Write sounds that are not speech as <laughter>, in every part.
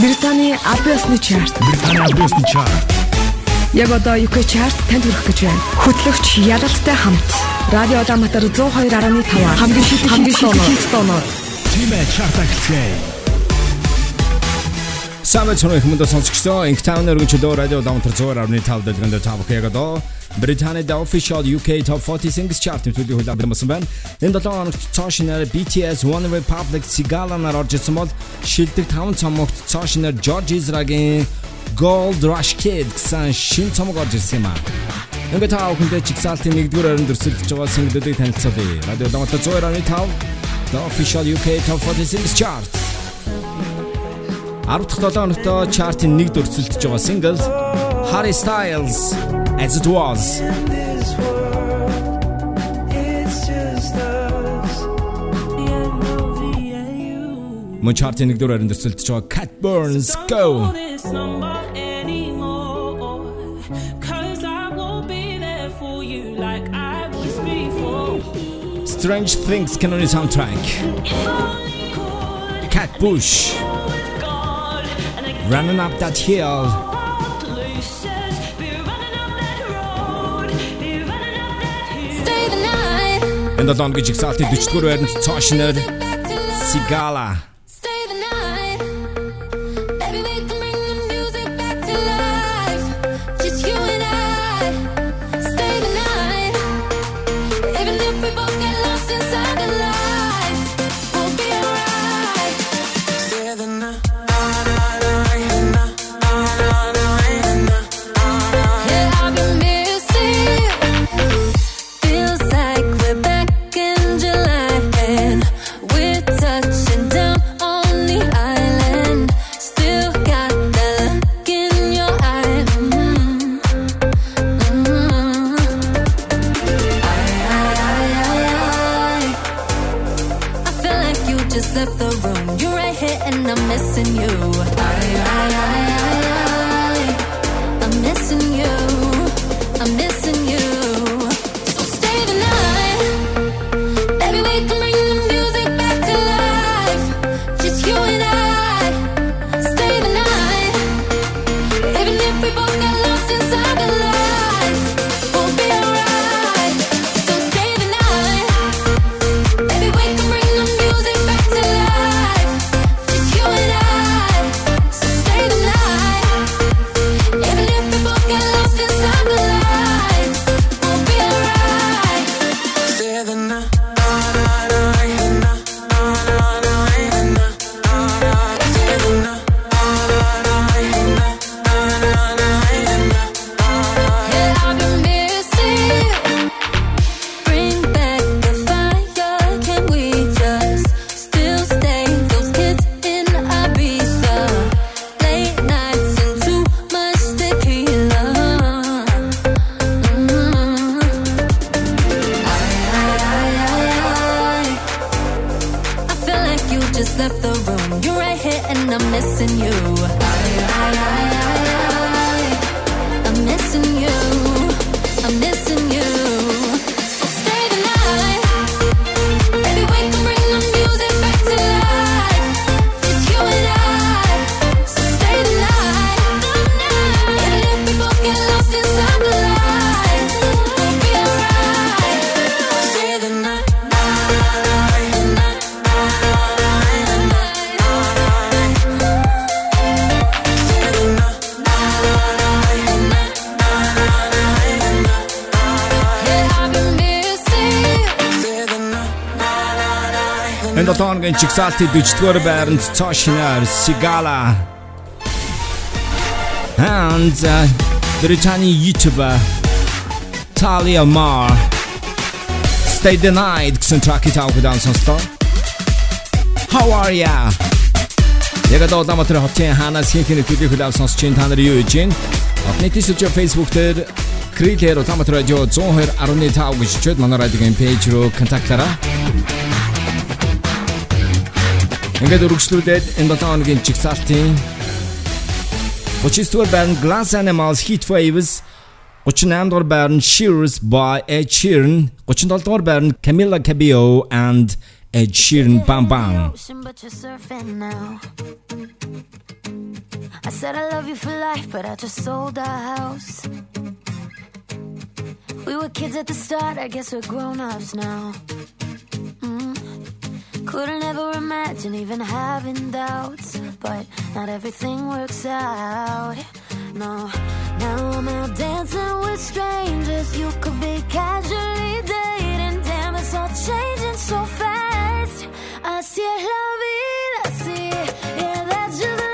Британий Абиосны чарт. Британий Абиосны чарт. Яг одоо UK чарт танд хүрэх гэж байна. Хөтлөгч Ялалтай хамт Радио Улаанбаатар 102.5 хамгийн шилдэг хамгийн шилдэг тоноор Тимэ чарт ахилцгээе. Самбай цонх хүмүүд сонсогчдоо Ink Town өргөн чөлөө радио Улаанбаатар 102.5 дэлгэнд тавх яг одоо Британийн The Official UK Top 40 Singles Chart хөлөө бэлмсэн байна. Энэ 7 хоногт цоошноор BTS One Republic Sigala нар орж ирсэн бол шилдэг 5 цомогт цоошноор George Ezra-гийн Gold Rush Kid гэсэн шин цомог орж ирсэн юм аа. Ингээд таа бүхэндээ чигсалтын 1-р оройн дөрсөлдөж байгаа single-үүдийг танилцуулъя. Радио Улаанбаатар 102.5 The Official UK Top 40 Singles Chart 10 дахь 7 хоногт чартын 1 дөрсөлдөж байгаа single Harry Styles As It Was Мөн чартын 1 дөрөөр дөрсөлдөж байгаа Cat Burns Go Strange Things can only soundtrack Cat Bush Running up that hill. Энэ долоон гэж ихсаалтын 40 дугаар байранд цоошноор Sigala Долооногийн чигсалтын 40-р байранд цоошноор Sigala and uh, Британий YouTuber Talia Mar Stay the night гэсэн track-ийг тавьдаг сонстоо. How are ya? Яг одоо Улаанбаатар хотын ханаас хинхний төлөв хөлөв сонсч та нар юу хийж байна? Апнетис үчи Facebook дээр Крилэр Улаанбаатар радио 102.5 гэж чөд манай радиогийн пэйж рүү контактлаарай. Ингээд өргөжлүүлээд энэ 7 хоногийн чигсалтын 39-р байранд Glass Animals Heat Waves 38 дугаар байранд Shearers by Ed Sheeran. 37 дугаар байранд Camila Cabello and Ed Sheeran. Bam Bam. I said I love you for life but I just sold our house. We were kids at the start I guess we're grown-ups now. Couldn't ever imagine even having doubts, but not everything works out. No, now I'm out dancing with strangers. You could be casually dating. Damn, it's all changing so fast. I see a love it, I see. Yeah, that's just.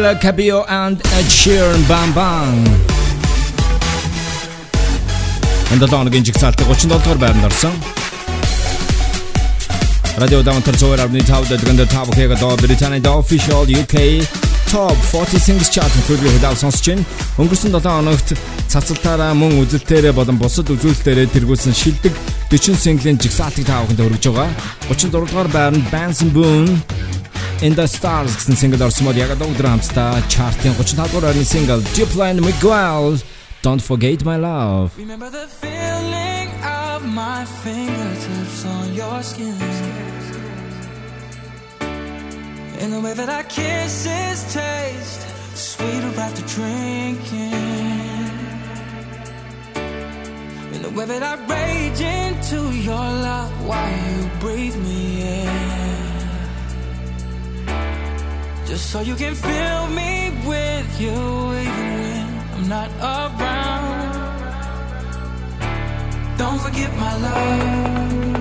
Camila Cabello and Ed Sheeran Bam Bam. Энд долооногийн жигсаалтыг 37 дугаар байранд орсон. Radio Downtown Tower авны тав дэгэнд тав хэрэг доо Британийн official UK Top 40 Singles Chart төлөвлөгөө хөдөлж сонсож байна. Өнгөрсөн 7 хоногт цацалтаараа мөн үзэлтээрээ болон бусад үзүүлэлтээрээ тэргүүлсэн шилдэг 40 синглийн жигсаалтыг тав хүнд хүргэж байгаа. 36 дугаар байранд Benson Boone in the Stars гэсэн single орсон бол яг өдөр хамтдаа chart-ийн 35 дугаар орны single Diplo and Miguel Don't Forget My Love. Remember the feeling of my fingertips on your skin. In the way that our kisses taste sweeter after drinking. In the way that I rage into your love while you breathe me in. Just so you can fill me with you even when I'm not around. Don't forget my love.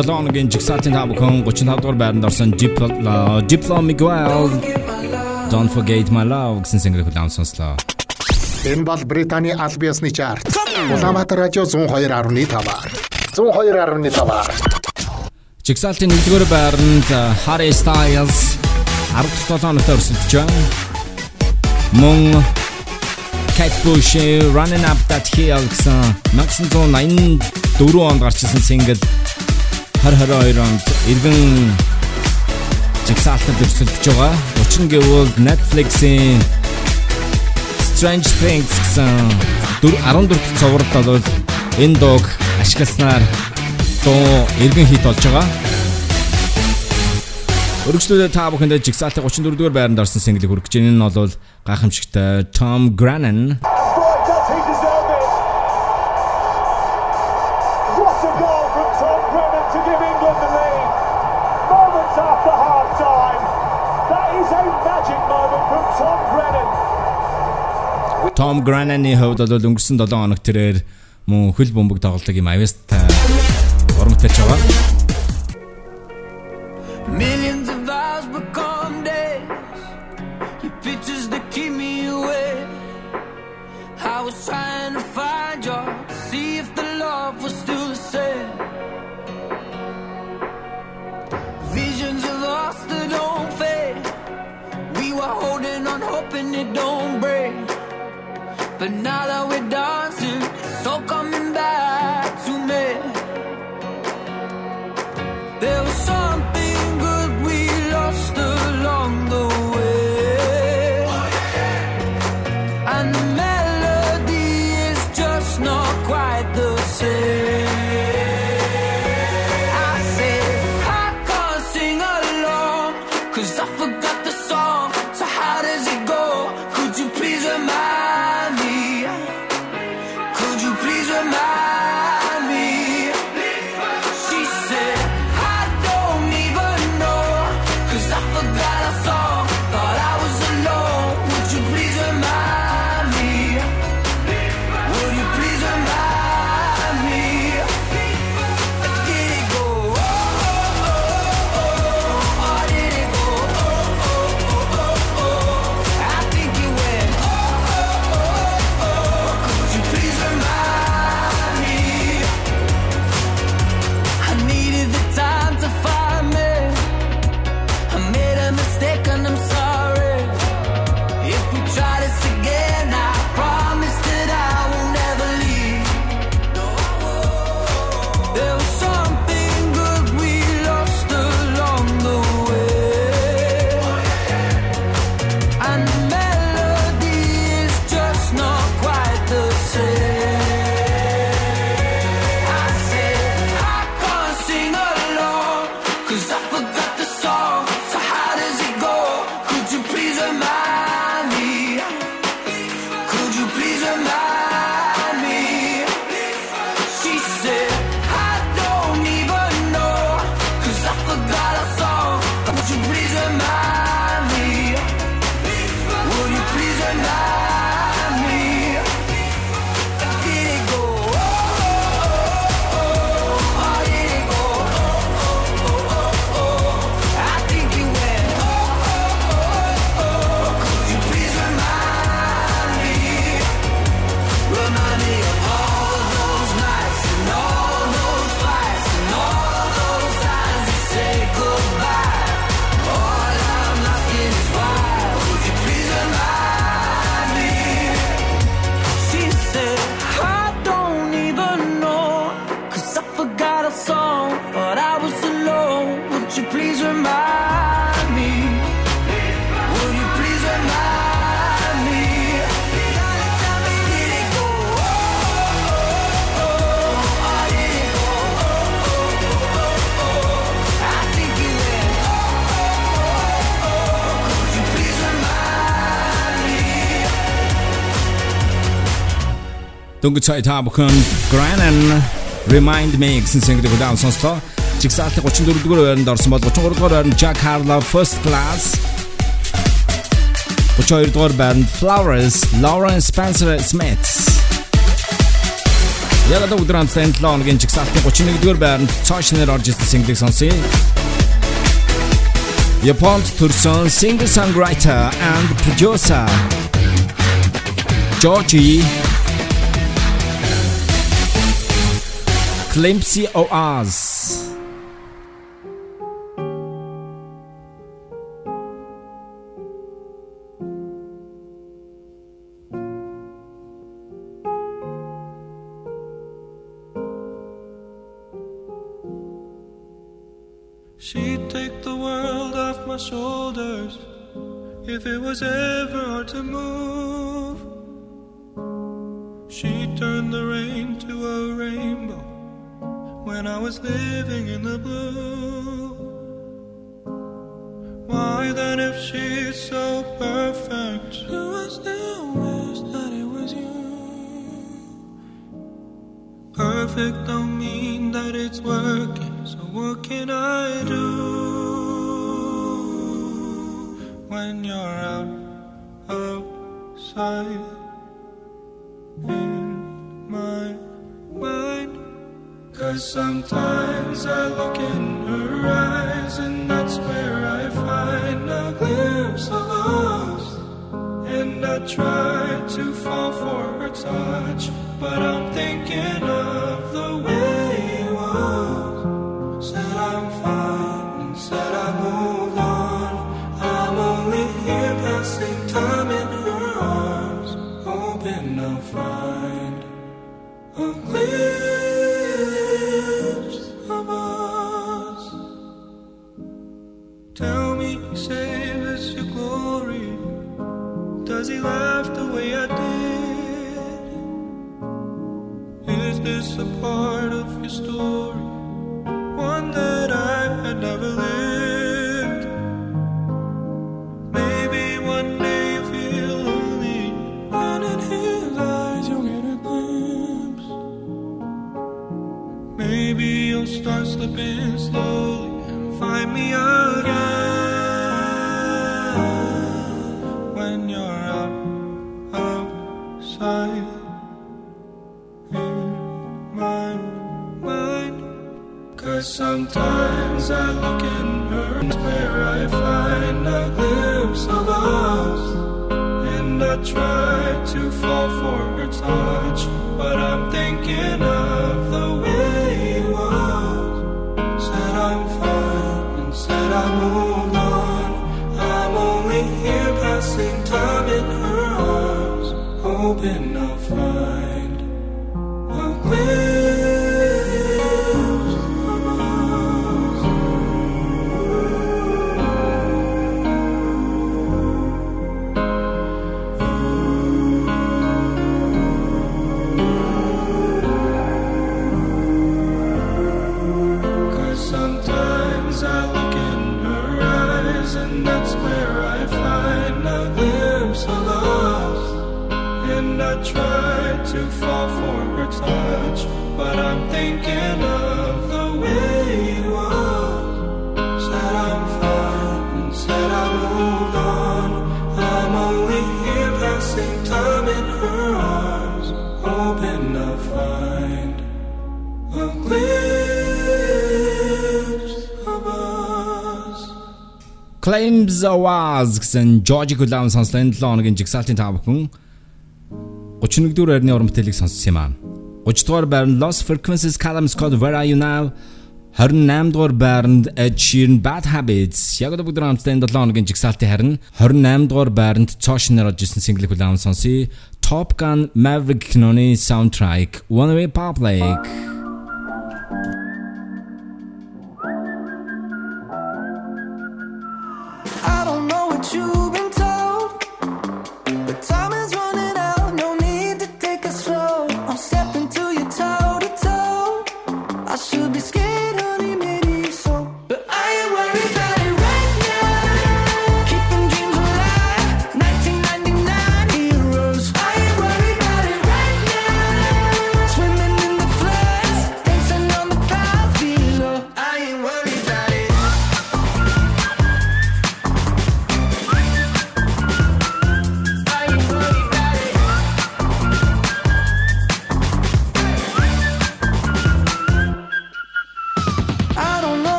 7 хоногийн жигсаалтын та бүхэн 35 дугаар байранд орсон Diplo Diplo Miguel Don't forget my love гэсэн single хүлээн сонслоо. Энэ бол Британий аль биесны чарт. Улаанбаатар радио 102.5. 102.5. Жигсаалтын 1-р байранд э, Harry Styles 17 хоногт өрсөлдөж байна. Мөн Kate Bush Running Up That Hill гэсэн 1984 онд гарч ирсэн single 2022 онд иргэн жигсаалтад өрсөлдөж байгаа. Учир нь гэвэл Netflix-ийн Strange Things гэсэн 14 дахь цувралд бол энэ дууг ашигласнаар дуу иргэн хит болж байгаа. Өргөжлөлөө та бүхэндээ жигсаалтын 34 дугаар байранд орсон single хүргэж байна. Энэ нь бол гайхамшигтай Tom Grennan Tom Grennan-ы хувьд бол өнгөрсөн 7 хоног тэрээр мөн хөл бөмбөг тоглолтог юм авьяастай урам бүтээж байгаа. Millions of hours become days. Your pictures that keep me awake. I was trying to find you, see if the love was still the same. Visions of us that don't fade. We were holding on, hoping it don't break. But now that we're dancing, so Дөнгөж цай та бүхэн Grannan Remind Me гэсэн single-ийг удаан сонслоо. Жигсаалтын 34 дугаар байранд орсон бол 33 дугаар байранд Jack Harlow First Class 32 дугаар байранд Flowers Lauren Spencer Smith Яг одоо өдөр хамтдаа 7 хоногийн жигсаалтын 31-р байранд цааш нэр орж ирсэн single сонсъё. Японд төрсөн singer songwriter and producer Georgie Of Us. She'd take the world off my shoulders if it was ever hard to move. She'd turn the rain to a rainbow when I was living in the blue. Why then, if she's so perfect, do I still wish that it was you? Perfect don't mean that it's working, so what can I do when you're out outside in my mind? Cause sometimes I look in her eyes, and that's where I find a glimpse of us. And I try to fall for her touch, but I'm thinking of the way it was. Said I'm fine and said I moved on. I'm only here passing time in her arms, hoping I'll find a glimpse Does he laugh the way I did? Is this a part of your story? One that I had never lived. Maybe one day you feel lonely, and in his eyes you'll get a glimpse. Maybe you'll start slipping slowly and find me again sometimes I look in her and where I find a glimpse of us. And I try to fall for her touch, but I'm thinking of the way it was. Said I'm fine and said I moved on. I'm only here passing time in her arms, hoping Claims Awas гэсэн George Clown сонслоо энэ 7 хоногийн жигсаалтын тав бүхэн 31-р байрны уран бүтээлийг сонссон юм аа. 30-р байранд Lost Frequencies Callum Scott Where Are You Now 28-р байранд Ed Sheeran Bad Habits яг одоо бүгд хамтдаа энэ 7 хоногийн жигсаалтын харин 28-р байранд цоошноор орж ирсэн single хүлээн сонсъё. Top Gun Maverick киноны soundtrack One Way Public don't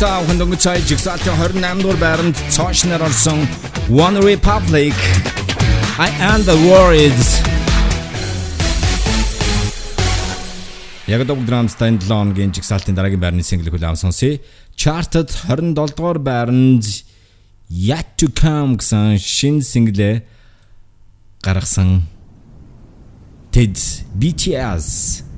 Бүхэнд өнгөц цай жигсаалтын 28 дугаар байранд цоошноор орсон One Republic I am the worried Яг дог 7 хоногийн жигсаалтын дараагийн байрны single хүлээм сонсъё. Charted 27 дугаар байранд Yet to Come гэсэн шинэ single гаргасан Ted BTS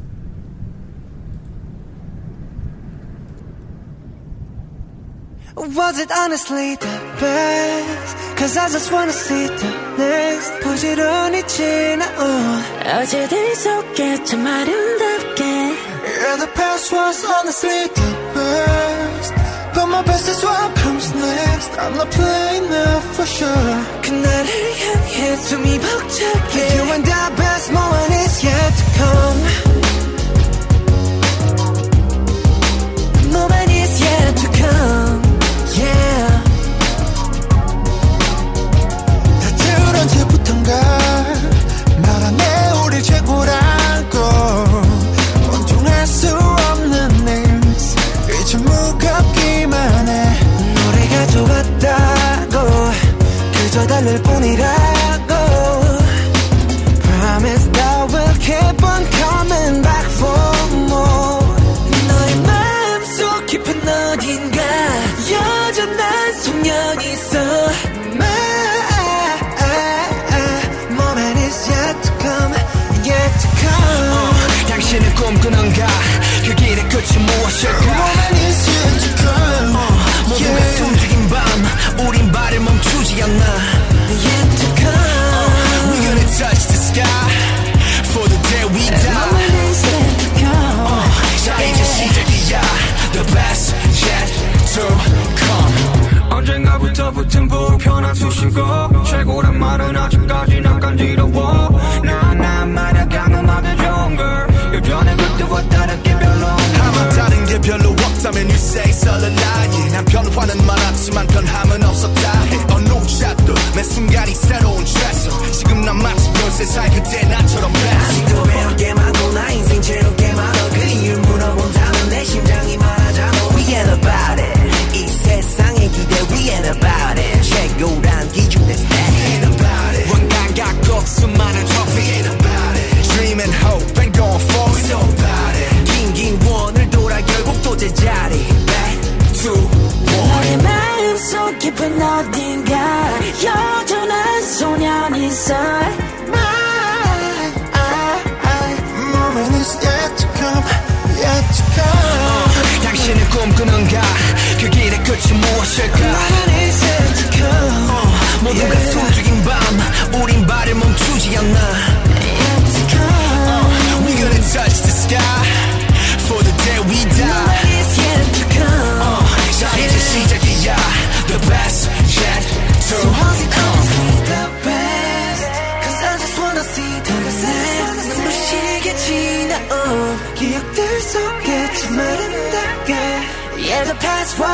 Was it honestly the best? Cause I just wanna see the next 부지런히 지나온 어제들 속에 참 아름답게 Yeah, the past was honestly the best But my best is what comes next I'm not playing now for sure 그날을 향해 숨이 벅차게 You and the best moment is yet to come 달랠 뿐이라고 Promise that we'll keep on coming back for more 너의 마음속 깊은 어딘가 여전한 소년이 있어 My moment is yet to come Yet to come 당신은 꿈꾸는가 그 길의 끝이 무엇일까 Moment is yet to come 모두가 Yeah. 숨죽인 밤 우린 발을 멈추지 않나 붙은 불편한 수식어 최고란 말은 아직까지 난 간지러워. 말야 강음하게 좋은 걸. 예전에 그때와 다르게 별로 아마 다른 게 별로 없다면 you say 썰을 나이 난 변화는 많았지만 변함은 없었다. 해 어느 샷도 매 순간이 새로운 트레서 지금 난 마치 13살 그때 나처럼 blessed. 또 배울 게 많고 나 인생 채울 게 많아 그 이유 물어본다면 내 심장이 말하잖아. We ain't about it about it 최고란 기준 내 ain't about it 원단각고 수많은 trophy ain't about it Dream and hope and going forward so about it 긴긴 원을 돌아 결국 또 제자리 Back to 너의 마음속 깊은 어딘가 여전한 소년이 있어 Moment is yet to come Yet to come 당신은 꿈꾸는가 그 길의 끝이 무엇일까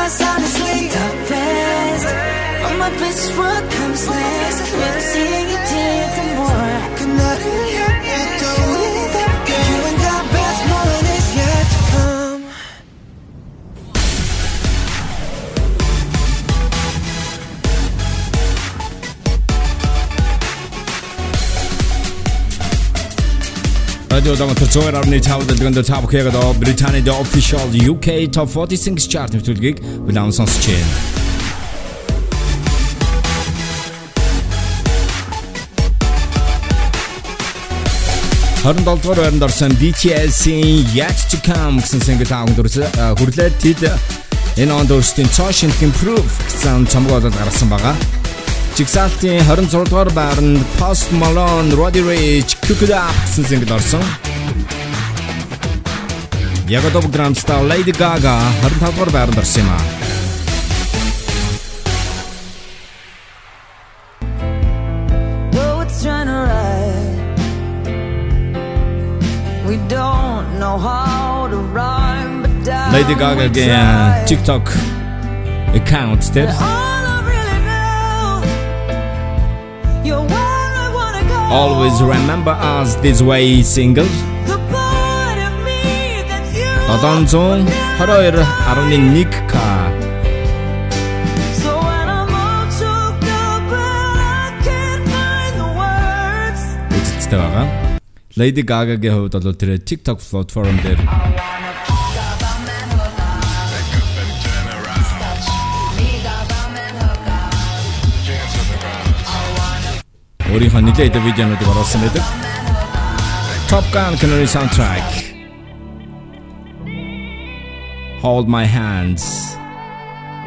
was honestly the best But my best what comes next. Never Radio Damat Цоор арны цаавд дэлгэнд цаав хэгээд Британий the official UK Top 40 Singles Chart нэвтрүүлгийг бүлээн сонсч байна. Харин долдугаар байранд орсон BTS-ийн Yet to Come гэсэн single таавд хүрлээд тэд энэ онд өөрсдийн цоошин improve гэсэн цомгоо болоод гаргасан байгаа. Жигсаалтын 26 дугаар байранд Post Malone, Roddy Ricch, Cook It Up гэсэн single орсон. Ягодов Грамста Lady Gaga 25 дугаар байранд орсон юм аа. Lady Gaga-гийн try. TikTok account дээр Always Remember Us This Way single 722.1K Үзэлцтэй байгаа. Lady Gaga-гийн хувьд бол тэр TikTok platform дээр өөрийнхөө нэлээд видеонуудыг оруулсан байдаг. Top Gun киноны soundtrack. Hold my hands.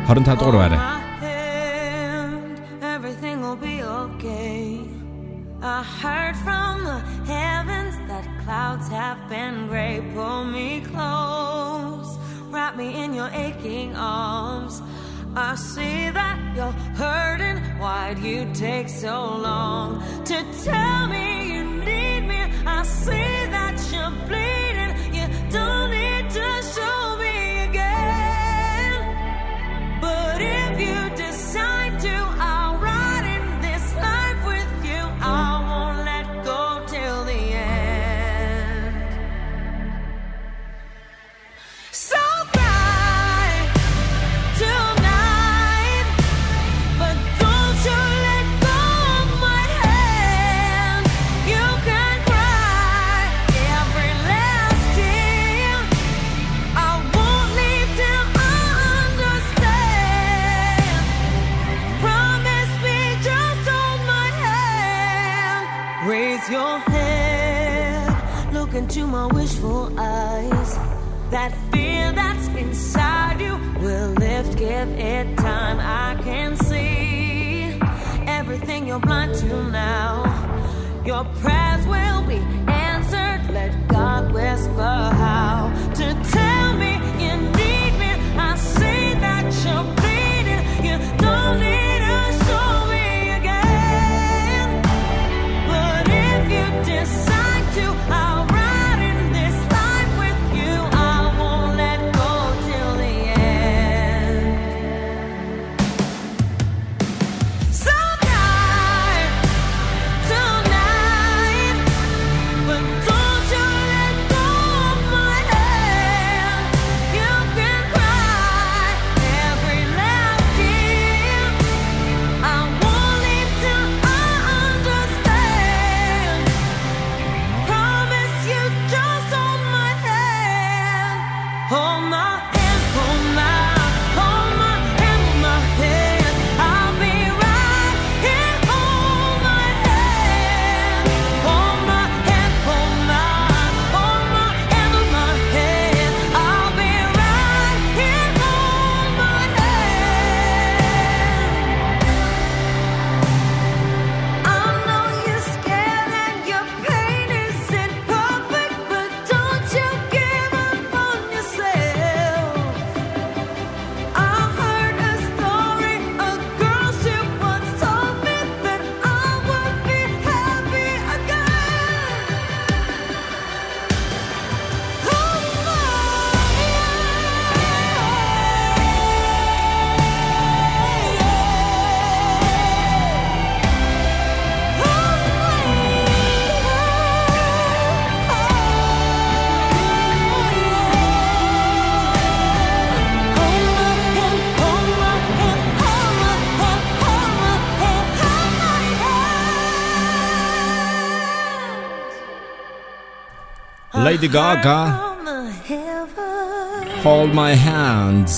25 дугаар байна. hand, everything will be okay. I heard from the heavens that clouds have been gray. Pull me close, wrap me in your aching arms. I see that you're hurting. Why'd you take so long to tell me you need me? I see that you're bleeding. You don't need to show me Lady Gaga. Hold My Hands.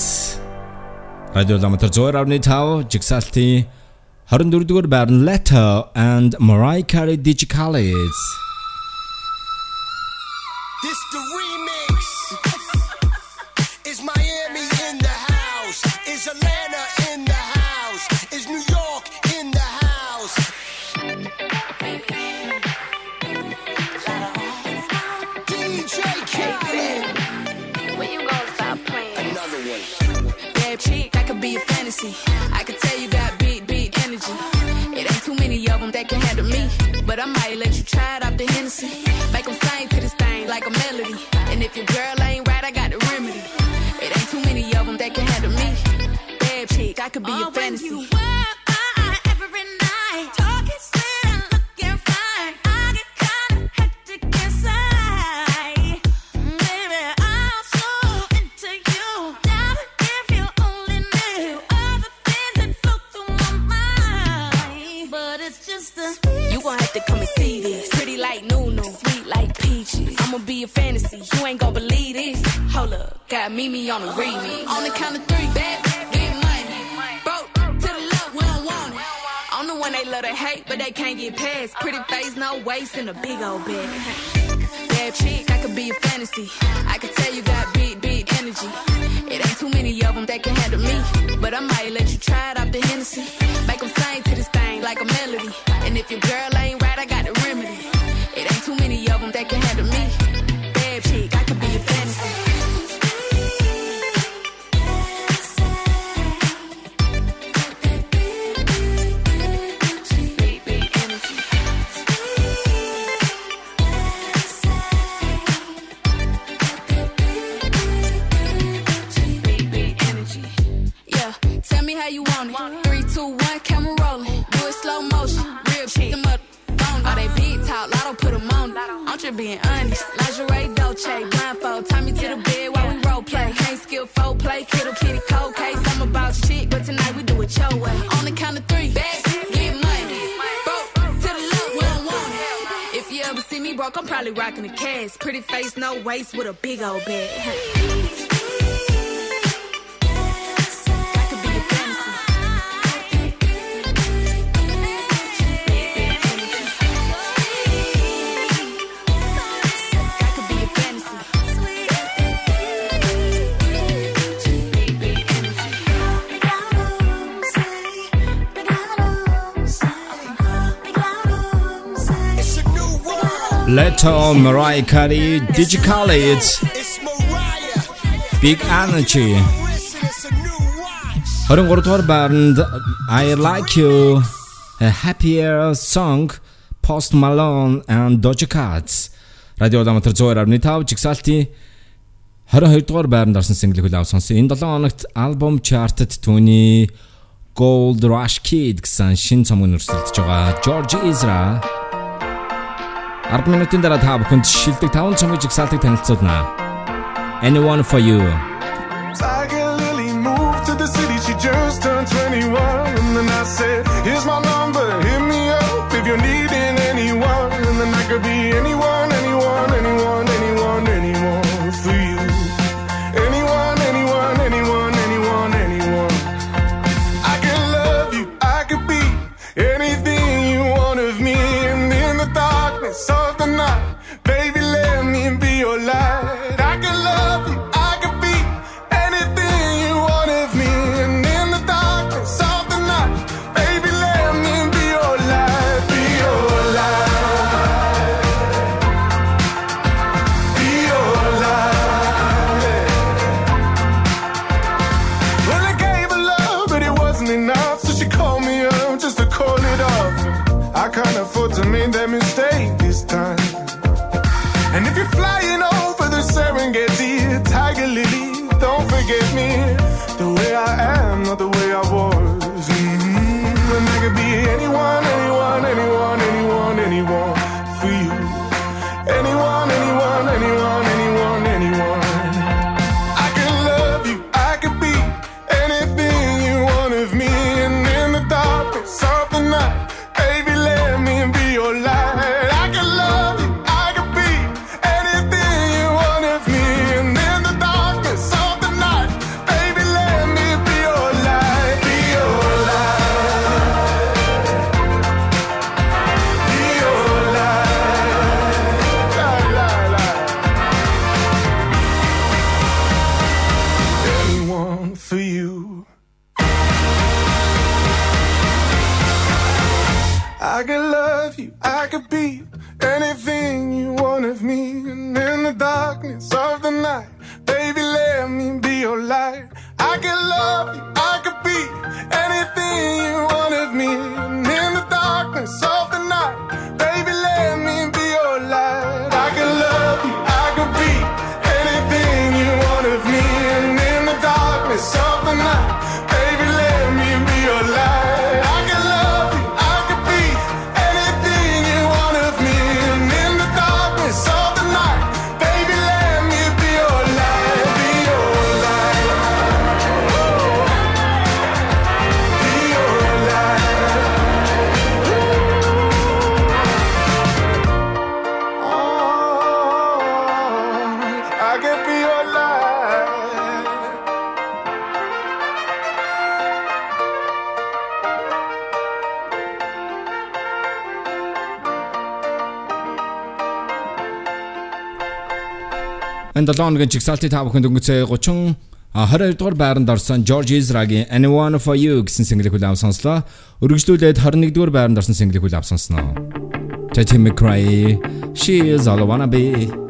Radio Ламтар Joy авны 5 жигсаалтын 24 Latto and Mariah Carey Digicalities. Bad chick, I could be a fantasy. I could tell you got big, big energy. It ain't too many of them that can handle me. But I might let you try it off the Hennessy. Make them sing to this thing like a melody. And if your girl ain't right, I got the remedy. It ain't too many of them that can handle me. Bad chick, I could be a fantasy. You ain't gon' believe this. Hold up, got Mimi on the remix. On the count of three, bad, get money. Broke to the love, we don't want it. I'm the one they love to hate, but they can't get past. Pretty face, no waist, and a big old bag. Bad chick, I could be a fantasy. I could tell you got big, big energy. It ain't too many of them that can handle me. But I might let you try it off the Hennessy. Make them sing to this thing like a melody. And if your girl ain't right, I got the remedy. It ain't too many of them that can I'm just being honest. Lingerie, Dolce, blindfold. Tie me to the bed while we role play. Can't skill folk play. Kittle kitty cold case. I'm about shit, but tonight we do it your way. On the count of three, bad, get money. Broke to the left, we don't want it. If you ever see me broke, I'm probably rocking the cash. Pretty face, no waist, with a big old bag. Leto Mariah Carey Digically it's Big Energy. 23 дугаар байранд I Like You. A Happier Song Post Malone and Doja Cat. Радио дамтар 102.5 жигсаалтын 22 дугаар байранд орсон single хүлээв сонсон. Энэ 7 хоногт альбом чартад түүний Gold Rush Kid гэсэн шин цомог нөрсөлдөж байгаа. George Ezra 10 минутын дараа та бүхэнд шилдэг 5 цомгийн жигсаалтыг танилцуулна. Anyone for you. Tiger энэ 7 хоногийн жигсаалтын та бүхэнд өнгөцөө 30 22 дугаар байранд орсон George Ezra-гийн Anyone for You гэсэн single-ийг хүлээм сонслоо. Өргөжлүүлээд 21 дугаар байранд орсон single-ийг хүлээм сонсноо. Tati McRae She is all I wanna be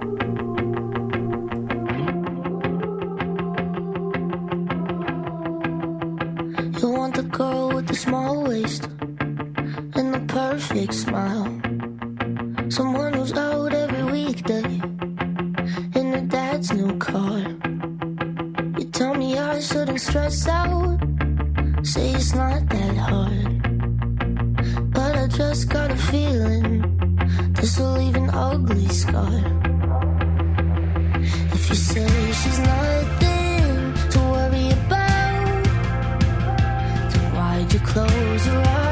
Just got a feeling this will leave an ugly scar. If you say she's nothing to worry about, then why'd you close your eyes?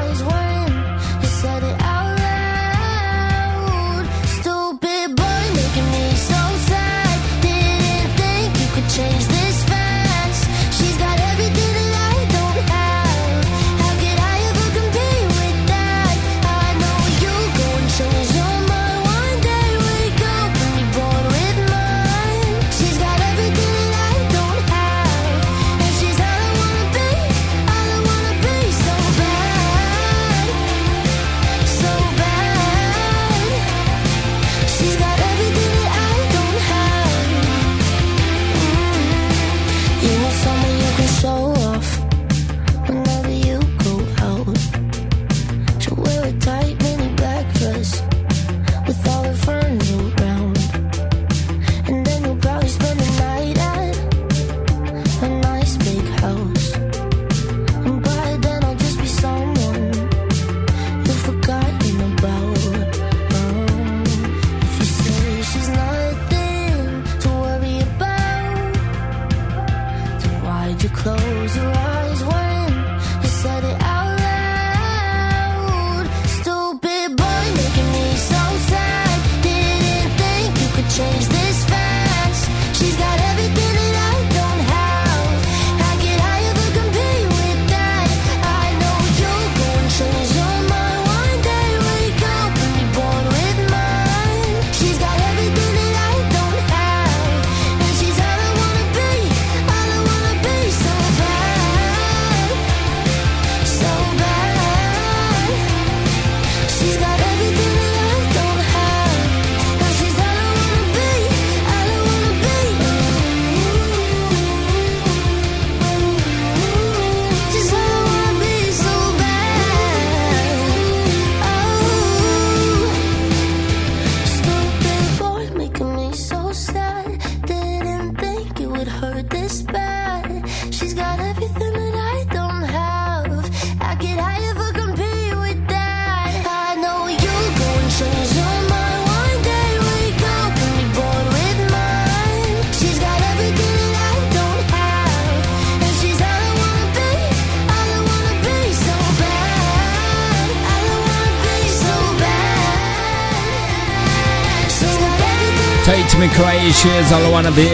She's all I wanna be.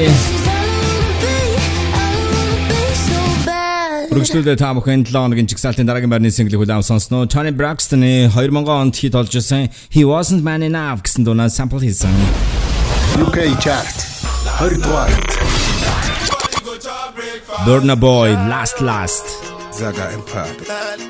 Үргэлжлүүлээ та бүхэн 7 хоногийн жигсаалтын дараагийн байрны single хүлээм сонсноо. Tony Braxton-ы 2000 онд хит олж исэн He Wasn't Man Enough гэсэн дунаа sample хийсэн. UK chart 20 дугаарт. Burna Boy Last Last. Zaga Empire.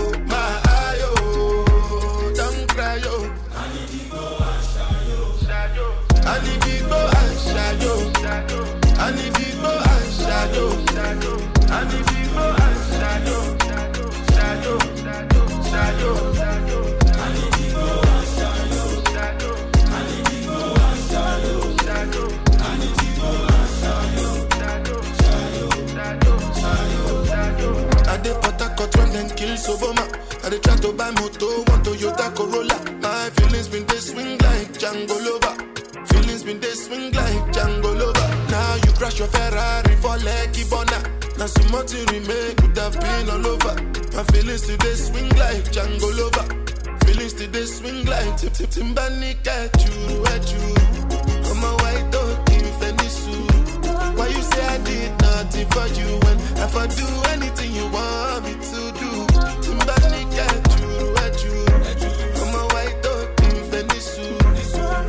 shadow, shadow. And if you go and shadow, shadow, shadow, shadow. And if you go and shadow, shadow. And if you go and shadow, shadow. And if you go and shadow, shadow, shadow, shadow, shadow. I dey Port Harcourt when dem kill Soboma. I dey try to buy moto, one Toyota Corolla. your Ferrari for Lekki Bona. Now so much you remake could have been all over. My feelings today swing like Django Lover. Feelings today swing like Tip Tip Timbani at you, at you. I'm a white dog in Why you say I did nothing for you when if I do anything you want me to do? Timbani catch you, at you. I'm a white dog in Fenisu.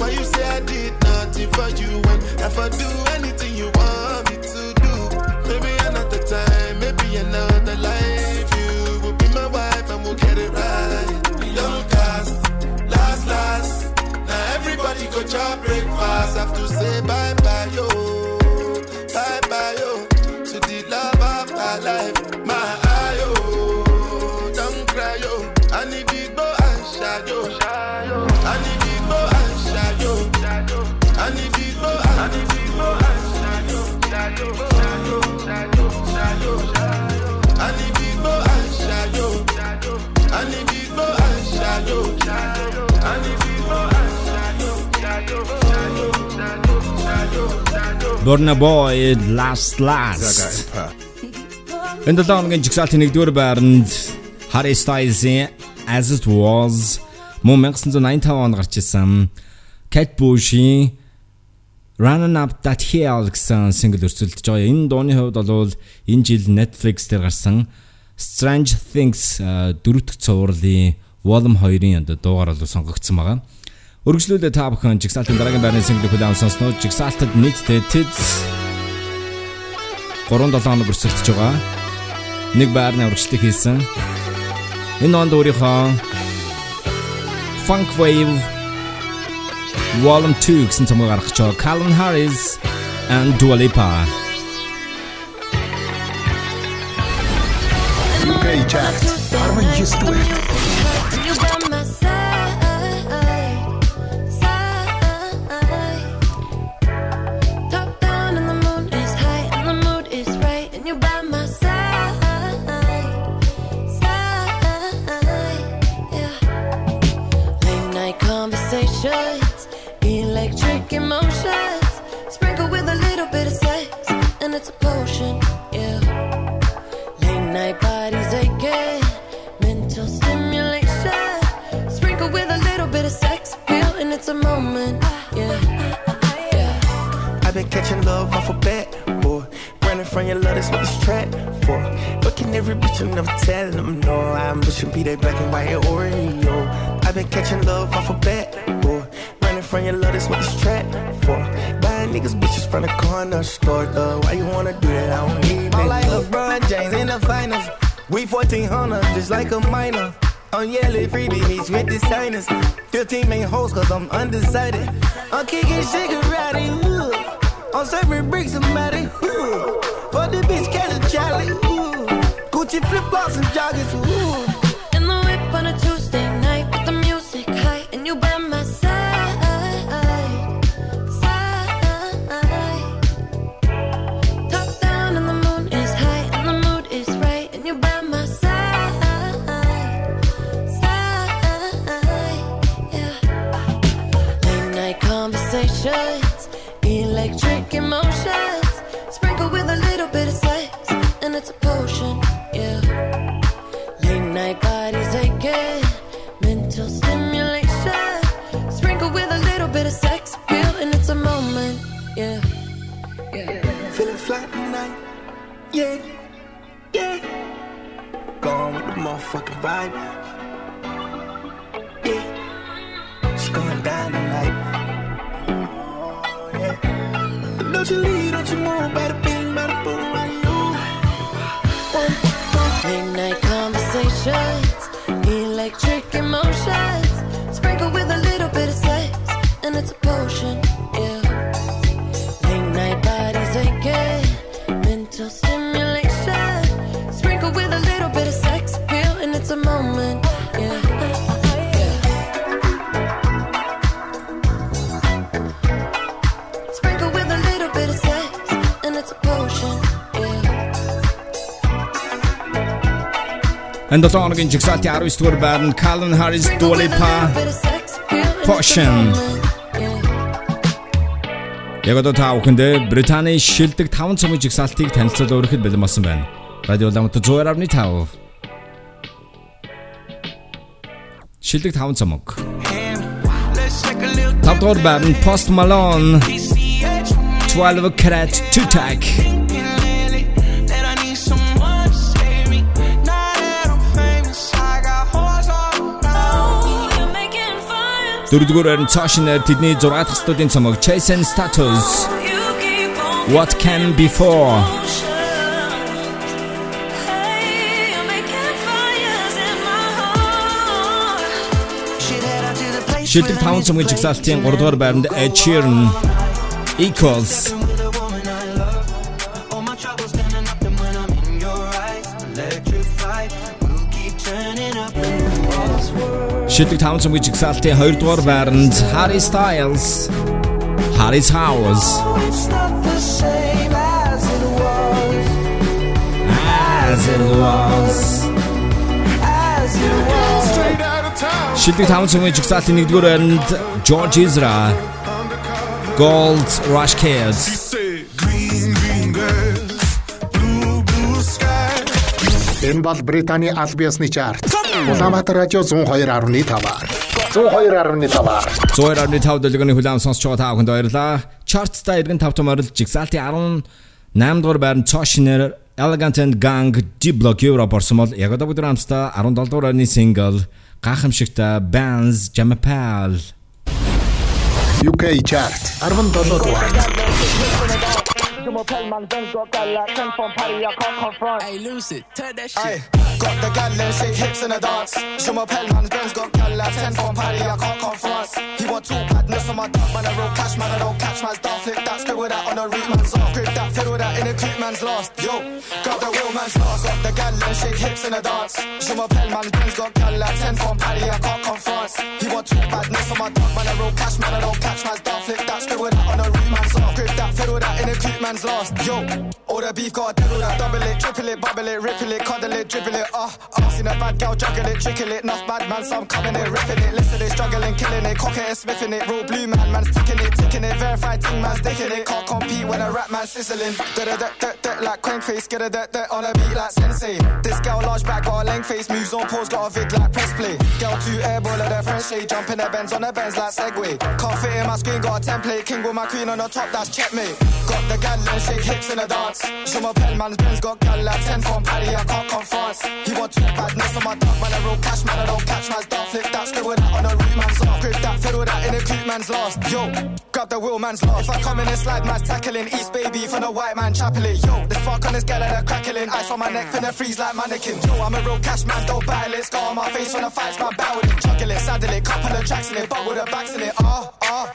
Why you say I did nothing for you when if I do anything Burna Boy Last Last. Энэ долооногийн жигсаалт нэгдүгээр байранд Harry Styles-ийн As It Was мөн 1985 онд гарч ирсэн Cat Bush-ийн Running Up That Hill гэсэн сингл өрсөлдөж байгаа. Энэ дууны хувьд бол энэ жил Netflix дээр гарсан Strange Things э, дөрөвдөг цувралын Volume 2-ын дуугаар бол сонгогдсон байгаа. Өргөжлүүлээ та бүхэн Жигсаалтын дараагийн байрны single хүлээм сонсноо Жигсаалтад нийтдээ тэд 3-7 хоног өрсөлдөж байгаа. Нэг байрны урагшлыг хийсэн. Энэ онд өөрийнхөө Funk Wave Volume 2 гэсэн цомог гаргаж байгаа. Calvin Harris and Dua Lipa. UK Chart 19 дугаар. a minor. I'm yelling free with designers, 15 main hoes cause I'm undecided. I'm kicking shit karate. I'm serving bricks and matty, ooh. For the bitch, catch a Charlie. Gucci flip flops and joggers, ooh. Энэ 7 оногийн жигсаалтын 19 дугаар байранд Calvin Harris Dua Lipa Fashion Яг одоо та бүхэндээ Британий шилдэг 5 цомын жигсаалтыг танилцуулж өргөхөд бэлэн болсон байна. Радио Ламт 102.5 Шилдэг 5 цомог. 5 дугаар байранд Post Malone 12 Carat 2 Tag Дөрөвдүгээр байрны цаашнаар тэдний 6 дахь студийн цомог Chase and Status. What can before Шилдэг 5 цомгийн жигсаалтын 3 дугаар байранд Ed Sheeran. Equals Шилдэг 5 цомгийн жигсаалтын 2 дугаар байранд Harry Styles Harry's House As it was. Шилдэг 5 цомгийн жигсаалтын 1-р байранд George Ezra Gold Rush Kids. Энэ бол Британий аль биесны чарт. Улаанбаатар радио 102.5. 102.5. 102.5 дэлгэний хүлээм сонсч байгаа та бүхэнд баярлалаа. Chart-та иргэн 5 том орил жигсаалтын 18 дугаар байранд Cautionary Elegant and Gang D-Block Europe орсон бол яг одоо бүгд хамтдаа 17 дугаар орны single гахамшигтай Bands Jamapal UK chart 17 дугаар. Hey, Lucid, turn that shit. got the gal and shake hips in the dance. Show my m'appelle man, Ben's got gal at 10 from party, I can't confront. He want two badness on my dog, man, I roll cash, man, I don't catch man's dog. Flip that, scribble that on a root man's off. Grip that, fiddle that in a creep man's lost. Yo, got the real man's lost. Got the gal and shake hips in the dance. Show my m'appelle man, Ben's got gal at 10 from party, I can't confront. He want two badness on my dog, man, I roll cash, man, I don't catch man's dog. Flip that, scribble that on a root man's off. Grip that, fiddle that in a creep man's lost. Yo, all the beef got devil that double it, triple it, bubble it, ripple it, cuddle it, dribble it, uh, uh. Seen a bad girl juggle it, trickle it, enough bad man, so I'm coming it, ripping it, listen it, struggling, killing it, cock it smithing it, real blue man, man's ticking it, ticking it, verified ting man's dicking it, can't compete when a rap man sizzling, da da da da da like crank face, get a da da on a beat like sensei. This girl large back, got a length face, moves on pause, got a vid like press play. Girl two airball at her French shade, jump in the Benz on the Benz like Segway. Can't fit in my screen, got a template, king with my queen on the top, that's checkmate. Got the gal shake hips in the dance. Je m'appelle man's Benz got gal at 10 from Paddy, I can't confront. He want two badness on my dog, man, a real cash man, I don't catch man's dog. Flip that, scribble that on a root man's off. Grip that, fiddle that in a creep man's lost. Yo, grab the wheel man's lost. If I come in and slide, man's tackling. East baby from the white man chapeling. Yo, this fuck on this gal at crackling. Ice on my neck, finna freeze like mannequin. Yo, I'm a real cash man, don't battle it. Scar on my face when I fight, man, battle it. Juggle it, saddle it, couple of tracks in it, bubble the backs in it. Ah, ah.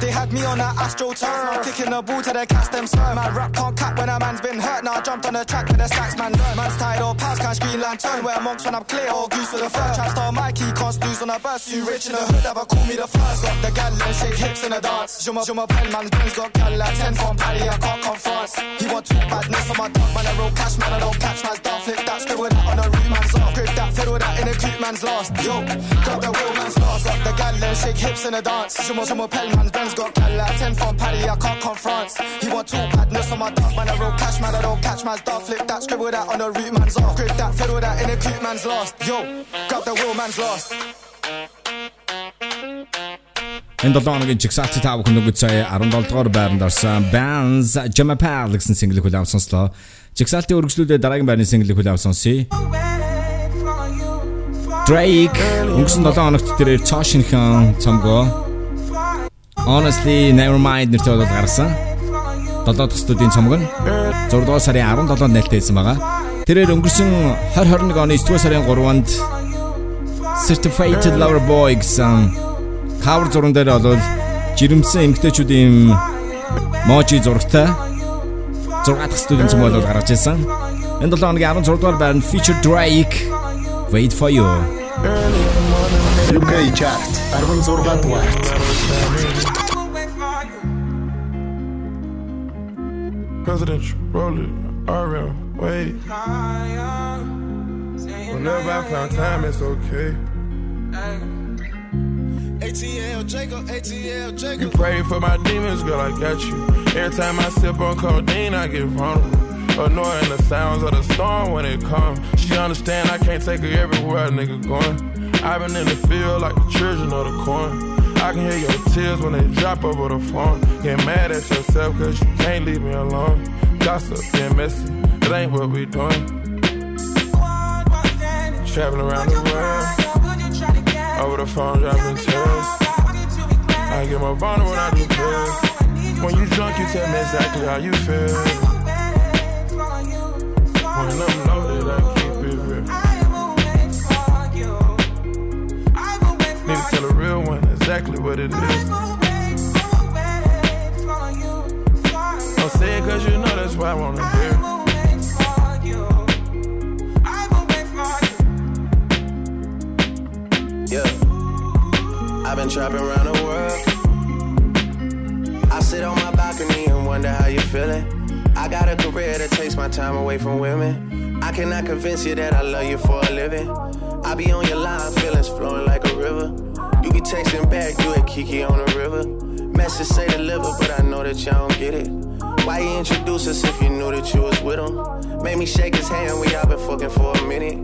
They had me on that Astro turn, now kicking the ball to the cast them sir. Man, rap can't cap when a man's been hurt. Now I jumped on the track with the stacks, man. Learn. Man's tied or pass, can't screen lantern. Wear monks when I'm clear or goose for the first. Trap star Mikey, can't snooze on a burst. You rich in the hood, ever call me the first. Got the gal and shake hips in the dance. Je m'appelle man's Ben's got gal at 10 from Paddy, I can't confront. He want two badness on my dog, man. I roll cash, man. I don't catch man's dog. Flip that, scribble that on a root man's off. Grip that, fiddle that in a creep man's lost. Yo, got the real man's lost. Got the gal and shake hips in the dance. Je m'appelle man's Ben's got gal at 10 from Paddy, I can't confront. He want two badness on my dog, man. I roll cash, man. I don't catch man's dog. Flip that, scribble that on a root man's off. Grip that, fiddle that in a creep man's lost. Yo, grab the real man's lost. Энэ 7 хоногийн жигсаалтын тав хүн нүгд сая 17 дугаар байранд орсон Bands Jamapal гэсэн single хүлээм сонслоо. Жигсаалтын үргэлжлүүлээ дараагийн байрны single хүлээм сонсъё. Drake өнгөрсөн 7 хоногт тэрээр цаашинхан цомгоо Honestly Nevermind нэртэй болоод гаргасан. 7 дахь студийн цомог нь 6 дугаар сарын 17-нд нээлттэйсэн байгаа. Тэрээр өнгөрсөн 2021 оны 9 дугаар сарын 3-нд Certified Lover Boy гэсэн кавер зурган дээр бол жирэмсэн эмгтээчүүдийн можи зурагтай 6 дахь студийн цом болоод гаргаж ирсэн. Энэ 7 хоногийн 16 дугаар байранд Feature Drake Wait for You. UK chart 16 дугаарт. Presidential, roll it, RM, wait. Whenever I found time, it's okay. ATL Jacob, ATL Jacob. You pray for my demons, girl, I got you. Every time I sip on codeine, I get vulnerable. Annoying the sounds of the storm when it comes. She understand I can't take her everywhere a nigga going. I've been in the field like the children of the corn. I can hear your tears when they drop over the phone. Get mad at yourself cause you can't leave me alone. Gossip and messy, it ain't what we doing. Traveling around the world. Over the phone, dropping tears. I get more vulnerable when I do pills. When you drunk, you tell me exactly how you feel. When I'm loaded, I exactly what it is. Don't say it cause you know that's why I wanna hear. Yeah. I've been trapping around the world. I sit on my balcony and wonder how you feeling. I got a career that takes my time away from women. I cannot convince you that I love you for a living. I be on your line, feelings flowing like a river. You be texting back, you and Kiki on the river. Message say deliver, but I know that y'all don't get it. Why you introduce us if you knew that you was with him? Made me shake his hand, we all been fucking for a minute.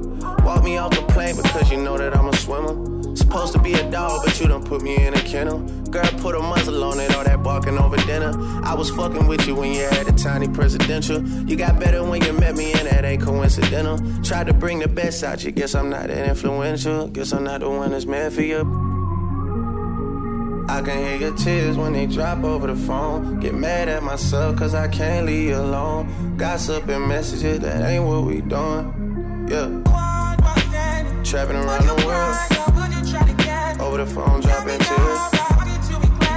Walk me off the plane because you know that I'm a swimmer. Supposed to be a dog, but you done put me in a kennel. Girl, put a muzzle on it, all that barking over dinner. I was fucking with you when you had a tiny presidential. You got better when you met me, and that ain't coincidental. Tried to bring the best out you, guess I'm not that influential. Guess I'm not the one that's meant for you. I can hear your tears when they drop over the phone. Get mad at myself cause I can't leave you alone. Gossip and messages, that ain't what we doing. Yeah. Trapping around the world. Over the phone, dropping tears.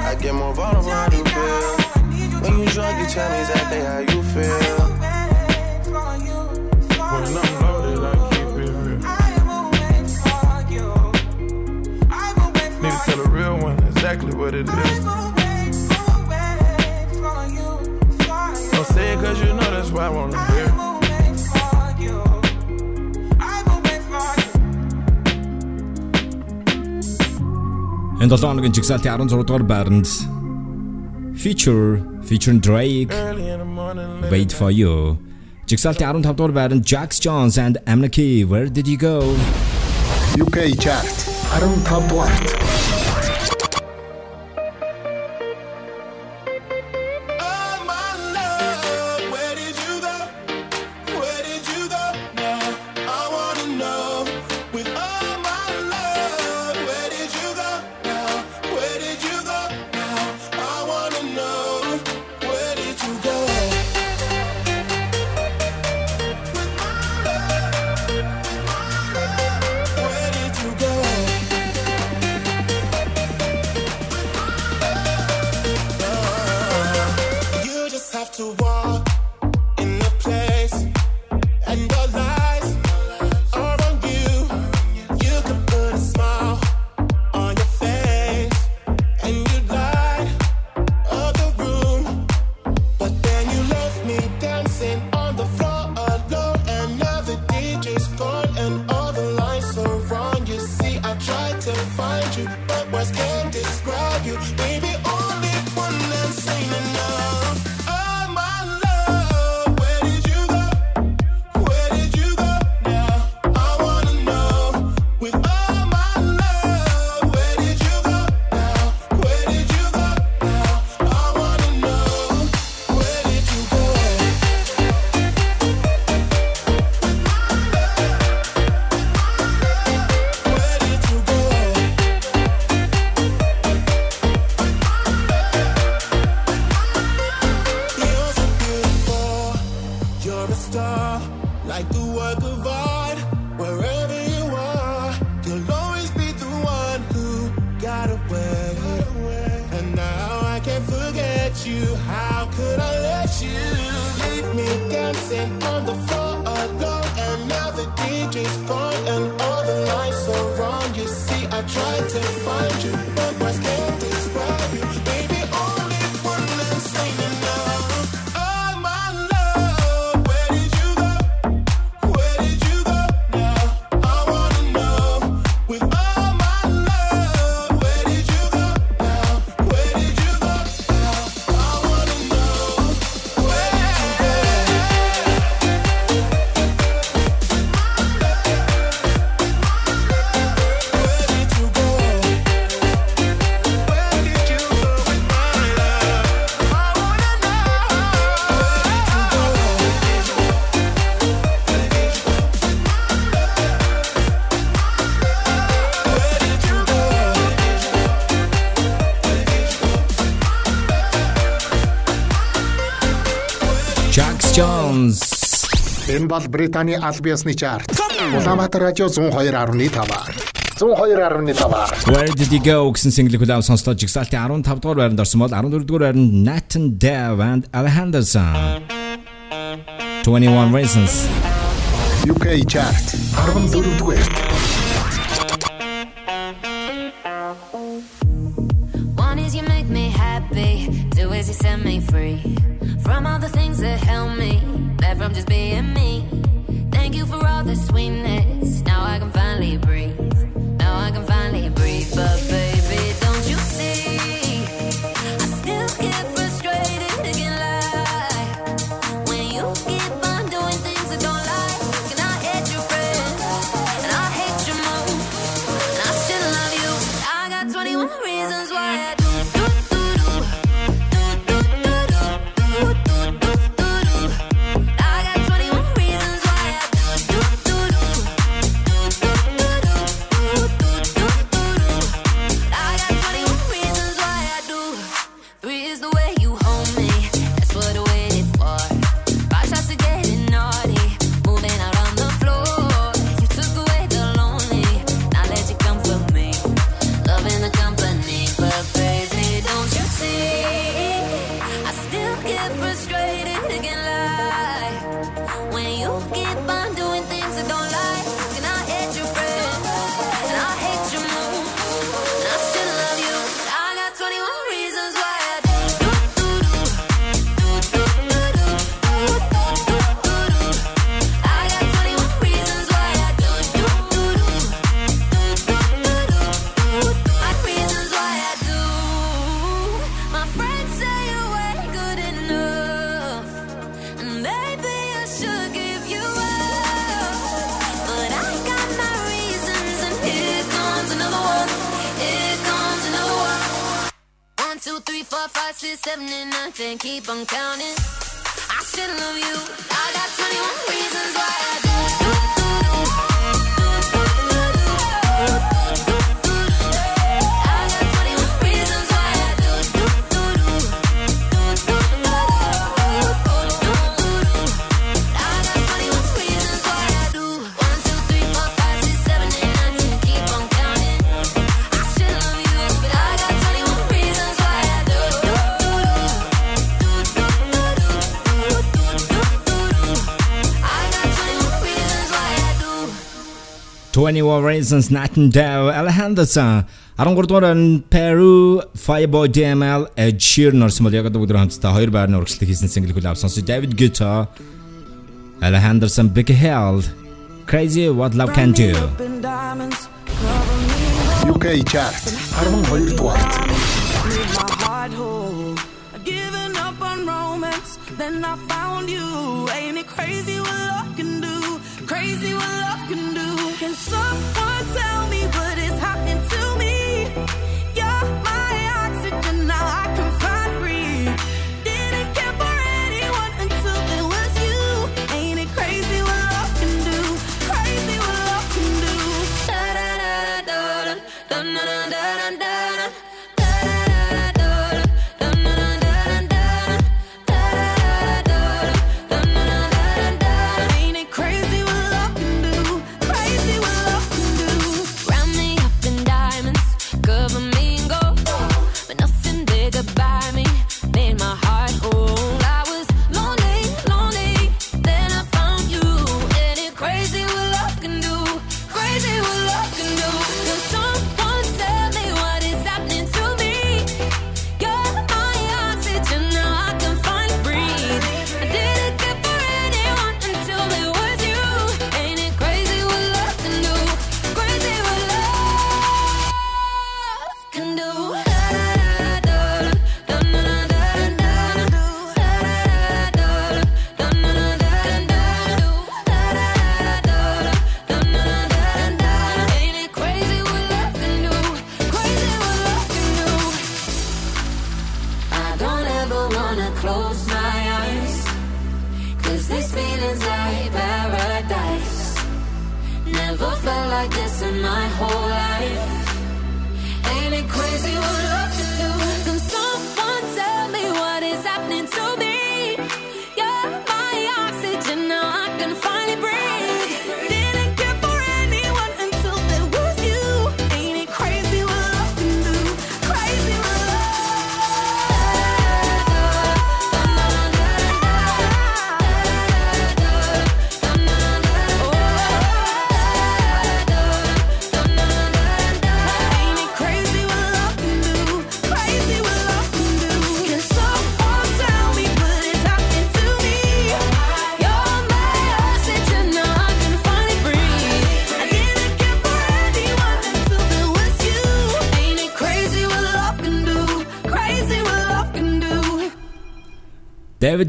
I get more vulnerable when I do pills. When you drunk, you tell me exactly how you feel. it is. Don't say it cause you know that's why I wanna hear. Энэ 7 хоногийн жигсаалтын 16 дугаар байранд Future featuring Drake Wait for you. Жигсаалтын 15 дугаар байранд Jax Jones and MNEK Where did you go? UK chart 15 дугаарт. Энэ бол Британий Албиасны чарт. Улаанбаатар радио 102.5. 102.5. Where did you go гэсэн single хүлээв сонслоо. Жигсаалтын 15 дугаар байранд орсон бол 14 дугаар байранд Nathan Dev and Alhenderson. 21 Reasons. UK chart 14 дугаар. One is you make me happy, two is you set me free from all the things that held me glad from just being me. Thank you for all the sweetness. Now I can finally breathe. Seven and nine, ten, keep on counting. I still love you. 21 Reasons Night and Day, Alejandro Арангаардугаар Peru Fireboy DML Ed Sheeran орсон бол яг одоо өдөр хамтдаа хоёр байрны хийсэн single хүлээв сонсож David Guetta Alejandro Big Hell Crazy What Love Can Do. UK chart. 12 дугаарт Then I found you, ain't it crazy what love can do? Crazy what something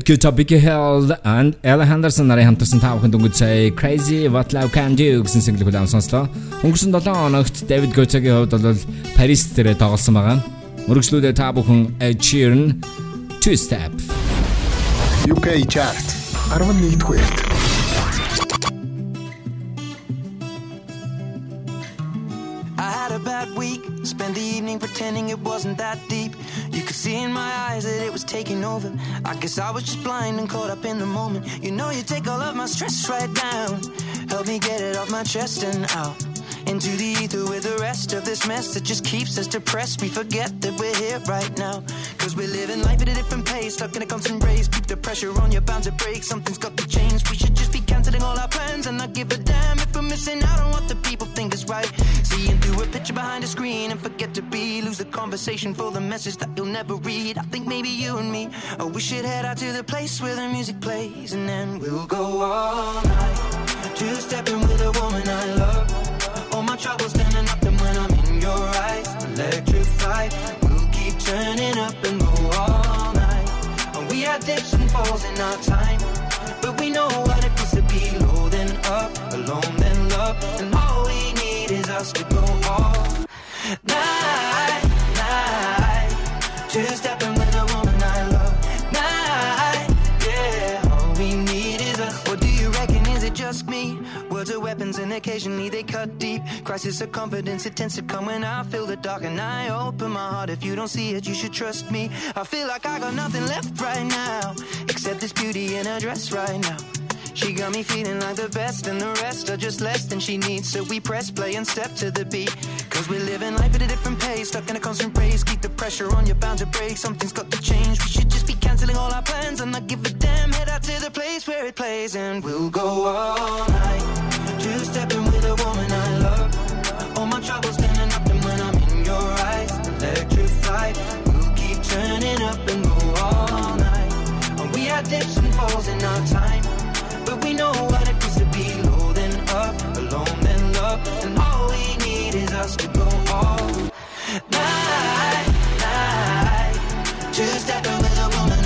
David Guetta, Becky Hill and Ella Henderson нарын хамтарсан тав хүн дөнгөж сая Crazy What Love Can Do гэсэн single хүлээн сонслоо. Өнгөрсөн 7 хоногт David Guetta-гийн хувьд бол Paris дээр тоглосон байгаа. Мөрөгчлүүдээ та бүхэн Sheeran Two Step UK chart 11-р хүрээд. I stress right down. Help me get it off my chest and out. Into the ether with the rest of this mess that just keeps us depressed. We forget that we're here right now. Cause we're living life at a different pace, stuck in a constant race. Keep the pressure on, you're bound to break. Something's got to change. We should just be canceling all our plans and not give a damn if we're missing out on what the people think is right. Seeing through a picture behind a screen and forget to be. Lose the conversation for the message that you'll never read. I think maybe you and me, oh, we should head out to the place where the music plays and then we'll go night, night. Two stepping with a woman I love, night, yeah. All we need is us. What do you reckon? Is it just me? Words are weapons and occasionally they cut deep. Crisis of confidence, it tends to come when I feel the dark and I open my heart. If you don't see it, you should trust me. I feel like I got nothing left right now, except this beauty in a dress right now. She got me feeling like the best, and the rest are just less than she needs. So we press play and step to the beat. Cause we're living life at a different pace, stuck in a constant race. Keep the pressure on, you're bound to break. Something's got to change. We should just be canceling all our plans and not give a damn. Head out to the place where it plays, and we'll go all night. Two stepping with a woman I love. All my troubles standing up, and when I'm in your eyes, electrified. We'll keep turning up and go all night. We had dips and falls in our time. And all we need is us to go all night, night. Two stepping with a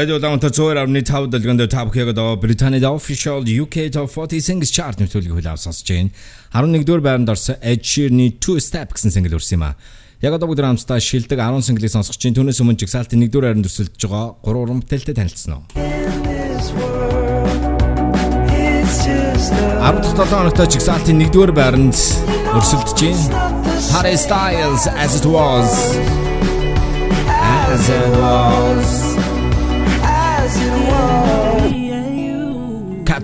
Radio Downtown Zoe авны 5 дэлгэнд та бүхэнд одоо Британийн official UK Top 40 Singles Chart нэвтрүүлгийг хүлээн сонсож байна. 11-р байранд орсон Ed Sheeran-ы Two Step гэсэн single өрсөн юм а. Яг одоо бүгд хамтдаа шилдэг 10 single-ийг сонсож чинь түүнээс өмнө жигсаалтын 1-р байранд өрсөлдөж байгаа 3 уран бүтээлтэй танилцсан уу? 17 хоногт жигсаалтын 1-р байранд өрсөлдөж байна. Harry Styles As It Was As It Was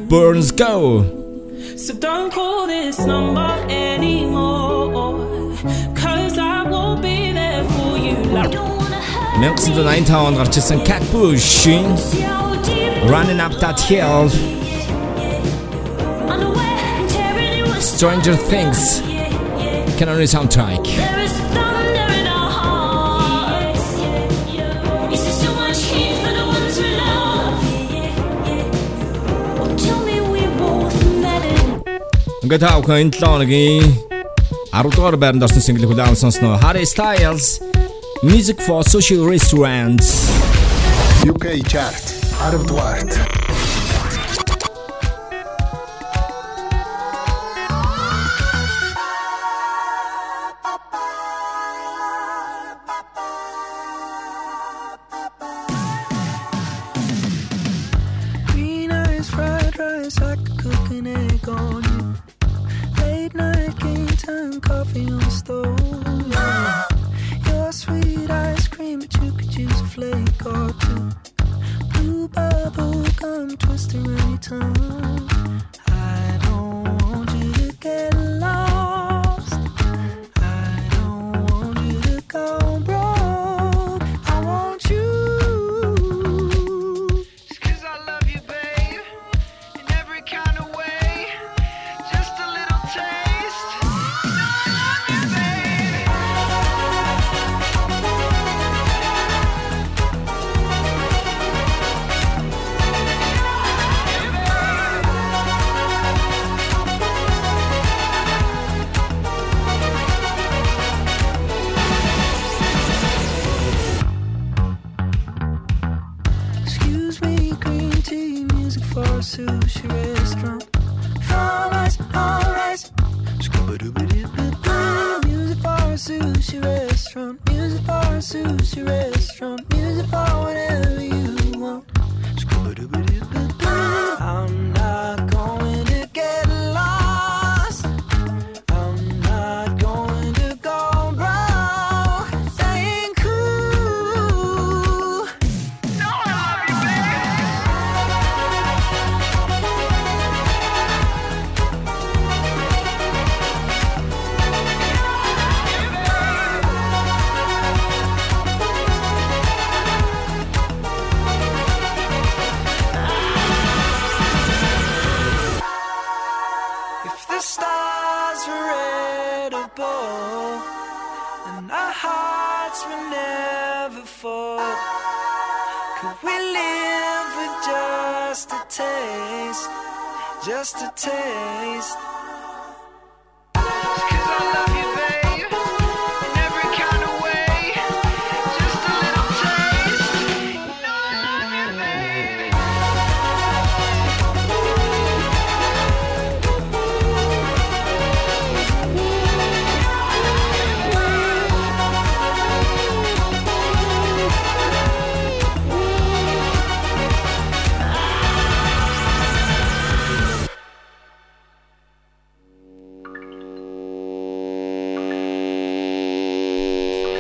Burns Go. So don't call this number anymore, cause I won't be there for you. 명칭도 9000 гарч ирсэн Kate Bush Running Up That Hill. Stranger Things. Can Only Soundtrack. Ингээд та бүхэн энэ 7 хоногийн 10 дугаар байранд орсон single хүлээн сонсноо. Harry Styles Music for Social Restaurants. UK chart 10 дугаарт. Coffee on the stove. <gasps> Your sweet ice cream, but you could use a flake or two. Blue bubble gum twist around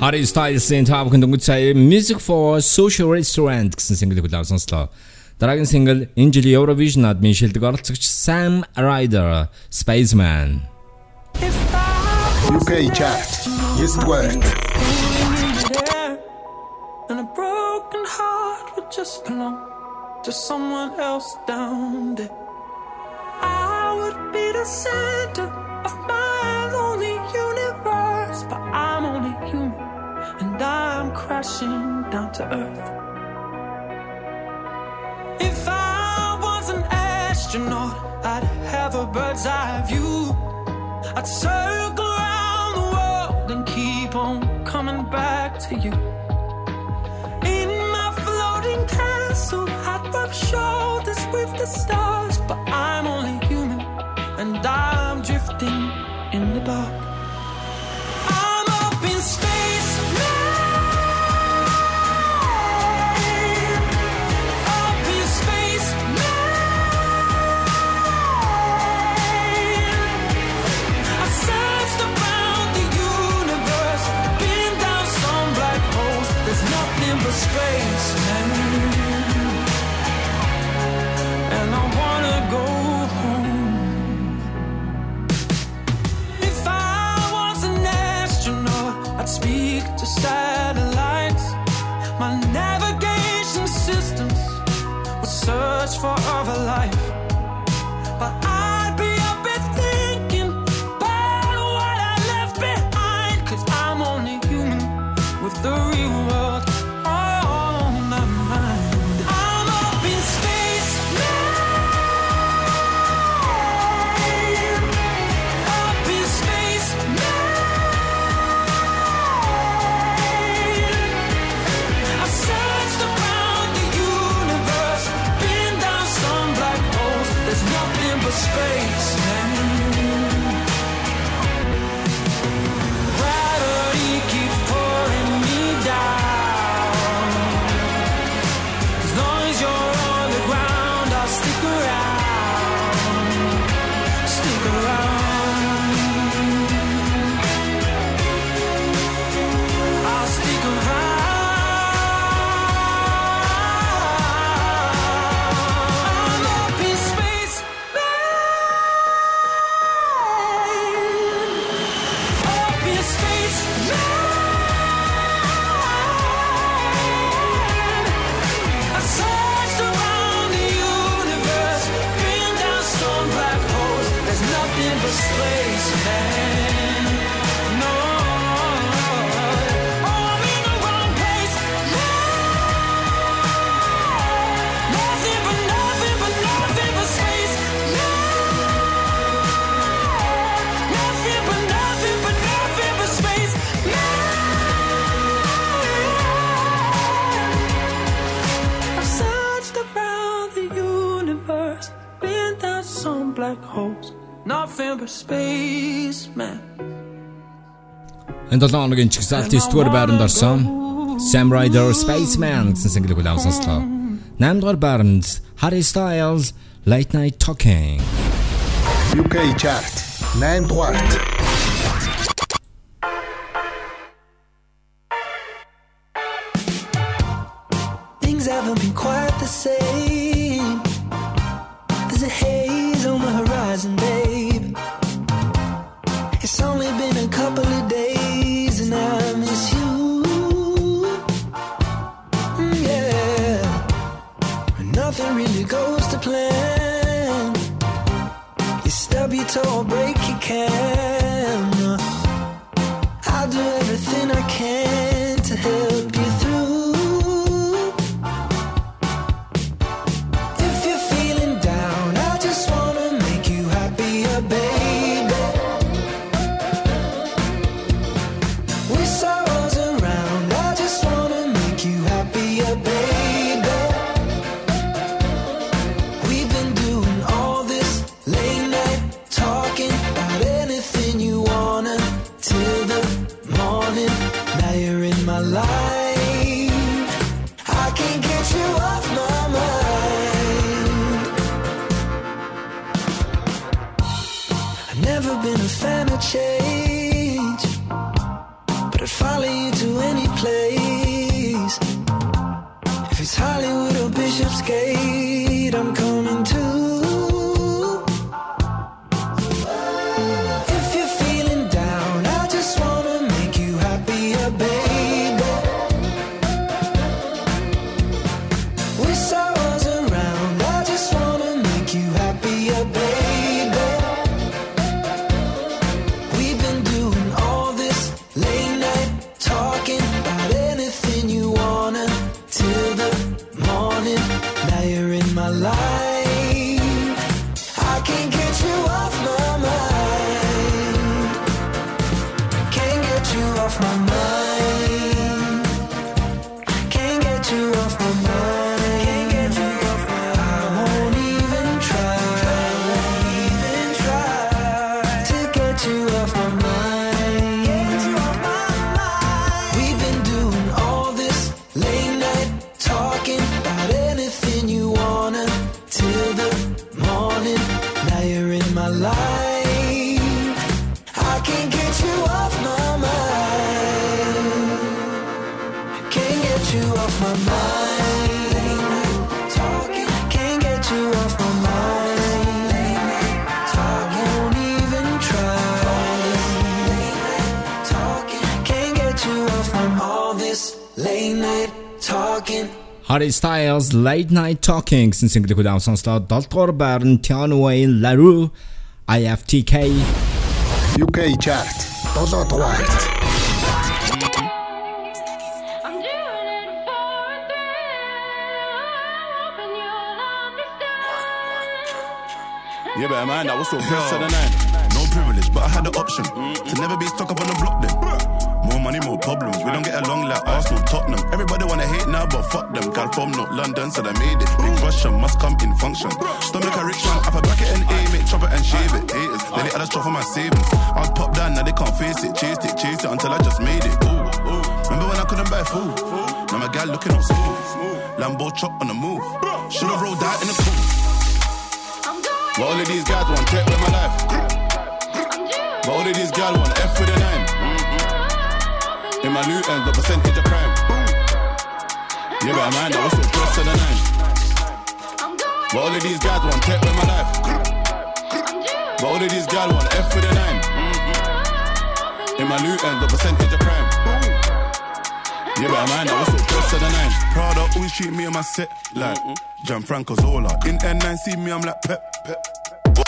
Harry Styles-ийн Top Gun дөнгөж сая Music for Social Restaurant гэсэн single хүлээв сонслоо. Дараагийн single энэ жилийн Eurovision-ад мэншилдэг оролцогч Sam Ryder Spaceman. UK chart. Jest word. star. Энэ 7 хоногийн чигсаалт 9-р байранд орсон Sam Ryder Spaceman гэсэн single-ийг улаан сонслоо. 8-р байранд Harry Styles Late Night Talking UK chart 8 дугаарт You stub your toe break your can. Styles Late Night Talking singlийг удаан сонслоо 7 дугаар байр нь Tion Wayne La Roux IFTK UK chart. 7 дугаар Yeah, but man, I was so pissed at the night. No privilege, but I had the option mm -hmm. to never be stuck up on the block then. More money, more problems. We don't get along like Arsenal, Tottenham. Everybody wanna hate now, but fuck them. Gal from North London, so they made it. Big Russian must come in function. Don't a rich man, have a bracket and aim it, chop it and shave it. Haters, they let others chop for my savings. I was top down, now they can't face it. Chased it, chased it until I just made it. Ooh. Remember when I couldn't buy food? Now my gal looking all smooth. Lambo chop on the move. Should've rolled out in the pool. But all of these guys want check with my life. But all of these guys want F with the nine. In my new end, the percentage of crime. Yeah, but man, that was so close to the nine. But all of these guys want check with my life. But all of these guys want F with a nine. In my new end, the percentage of crime. Yeah, but man, that was so close to the nine. Prada always treat me on my set like Gianfranco Zola. In N9, see me, I'm like Pep. Pep.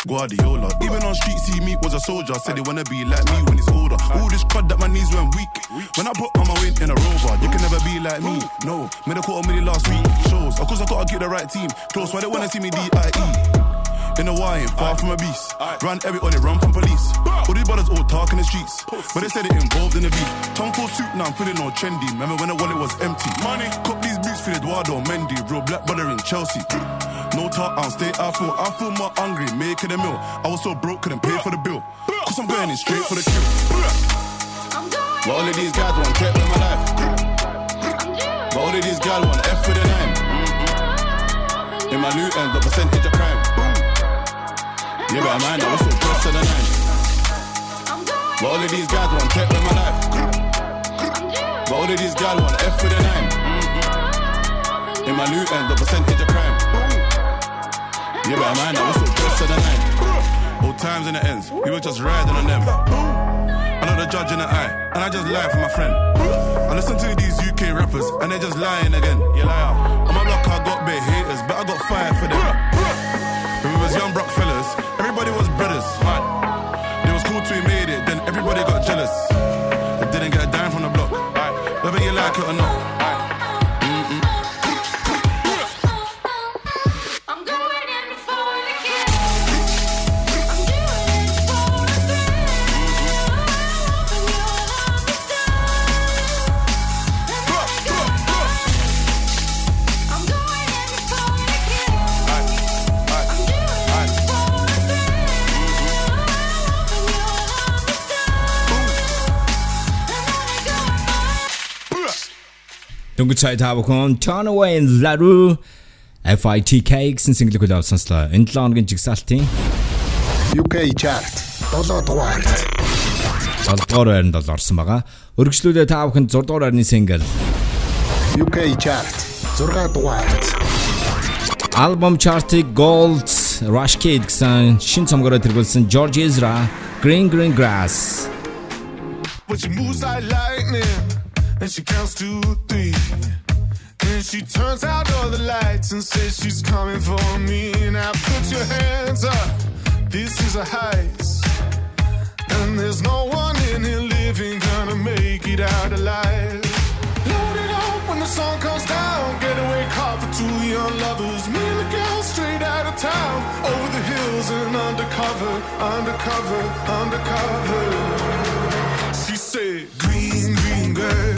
Guardiola. Even on streets, see me was a soldier. Said they wanna be like me when it's older. All this crud that my knees went weak. When I put on my weight in a rover, you can never be like me. No, made a quarter million last week. Shows, of course I gotta get the right team. Close, why they wanna see me D.I.E. In the wine, far from a beast. Run every or they run from police. All these brothers all talk in the streets. But they said it involved in the beef. Tongue full suit, now I'm feeling all trendy. Remember when the wallet was empty? Money. Cop these boots for Edouard Mendy. Real black brother in Chelsea. No talk, I'll stay I feel, I feel more hungry, making a meal. I was so broke, couldn't pay for the bill. Cause I'm going in straight for the kill. But all of these guys want take with my life. But all of these guys want F for the nine. In my new end, the percentage of crime. Yeah, but man, I was so close to the nine. But all of these guys want take with my life. But all of these guys want F for the nine. In my new end, the percentage of crime. Yeah, but man, I was so close to the nine. All times and the ends, we were just riding on them. I know the judge in the eye, and I just lie for my friend. I listen to these UK rappers, and they just lying again. You liar. On my block, I got big haters, but I got fire for them. When we was young broke fellas, everybody was brothers. It was cool till we made it, then everybody got jealous. They didn't get a dime from the block, whether you like it or not. Дөнгөж цай та бүхэн. Turn Away in Laru. FITK гэсэн single хүлээв сонслоо. Энэ 7 хоногийн жигсаалтын UK chart. 7 дугаар. 7 дугаар байранд бол орсон байгаа. Өргөжлүүлээ та бүхэн 6 дугаар байрны single UK chart. 6 дугаар. Album chart-ыг Gold Rush Kid гэсэн шин цомгороо тэргүүлсэн George Ezra Green Green Grass. But she moves like lightning, and she counts to three. Then she turns out all the lights and says she's coming for me. Now put your hands up, this is a heist. And there's no one in here living gonna make it out alive. Load it up when the sun comes down, getaway car for two young lovers. Me and the girl straight out of town, over the hills and undercover, undercover, undercover. She said, Green, green girls,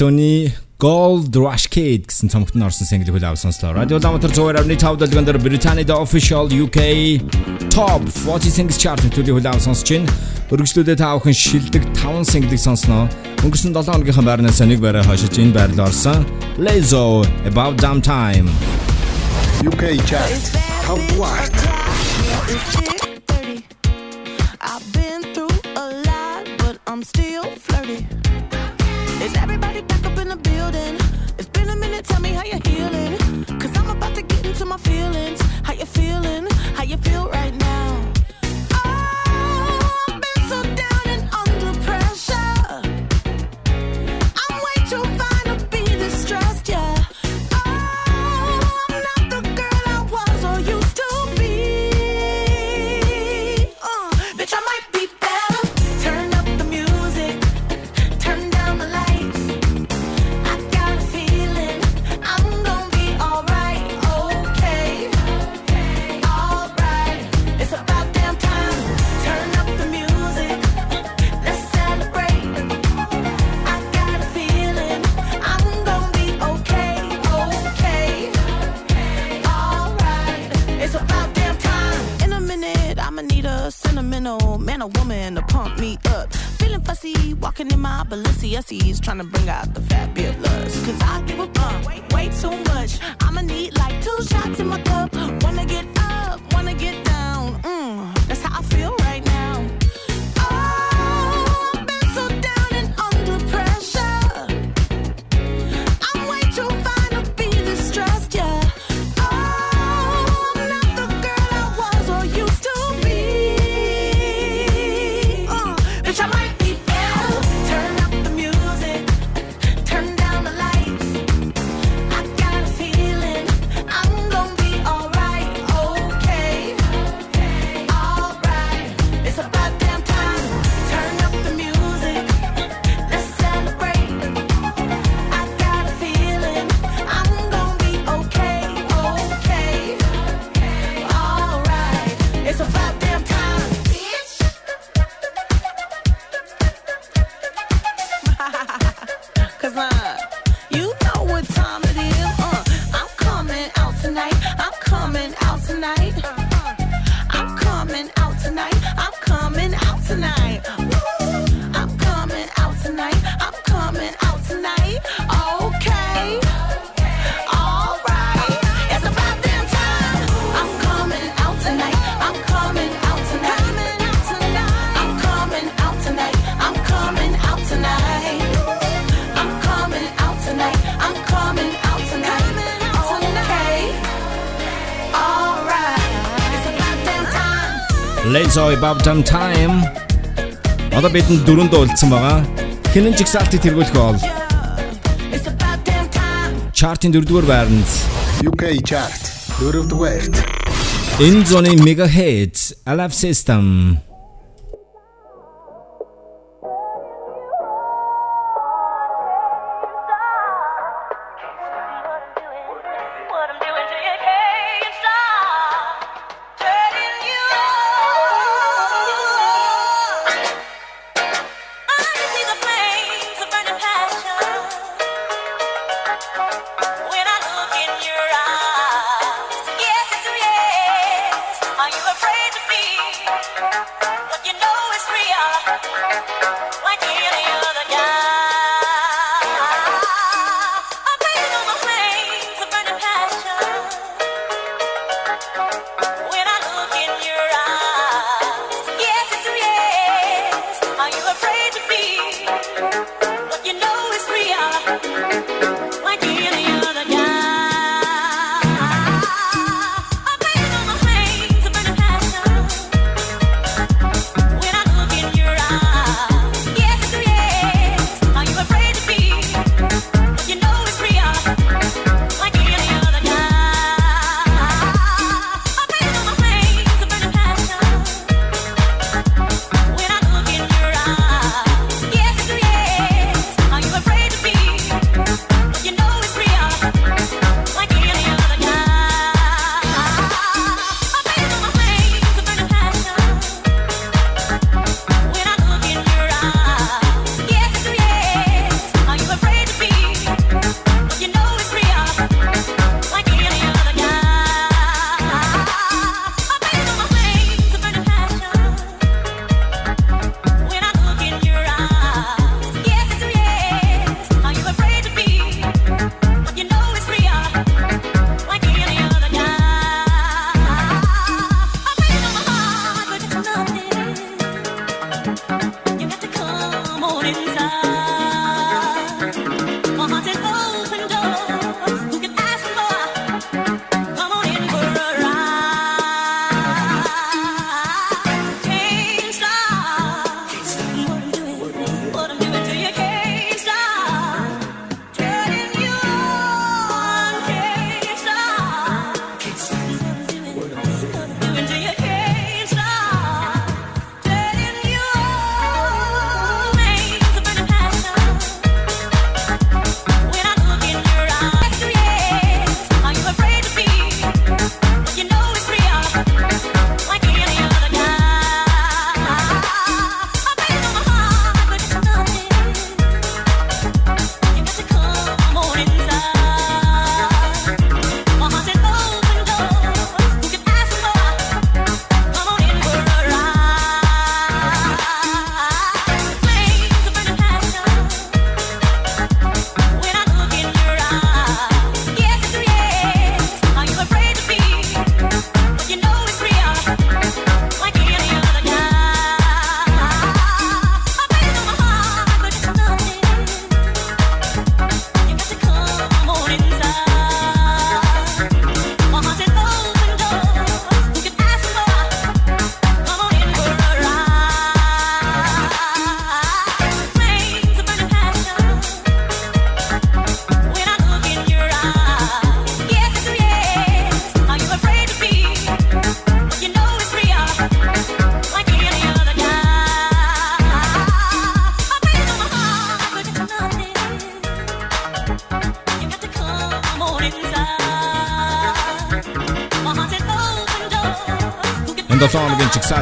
Stone-ы Gold Rush Kid гэсэн цомогт нь орсон single хүлээв сонслоо. Radio Amateur 102.5 дэлгэн дээр Британид official UK Top 40 Singles Chart төлөв хүлээв сонсож байна. Өргөжлөлөө та бүхэн шилдэг 5 single-ийг сонсноо. Өнгөрсөн 7 өдрийнхөө байрнаас нэг байраа хашиж энэ байрлал орсон. Lazo About Damn Time. UK Chart Top 1 and a woman to pump me up. Feeling fussy, walking in my Balenciagas, trying to bring out the fabulous. Cause I give a fuck, way, way too much. I'ma need like two shots in my cup. Wanna get up, wanna get down. Mm, that's how I feel Let's all about time. Time. Одоо бидэнд дөрөнд уулзсан байгаа. Хинэн жигсаалтыг тэргүүлэх бол? It's damn чартын дөрөвдүгээр байранд. UK chart. Дөрөвдүгээрт энэ зоны mega hits Alaf System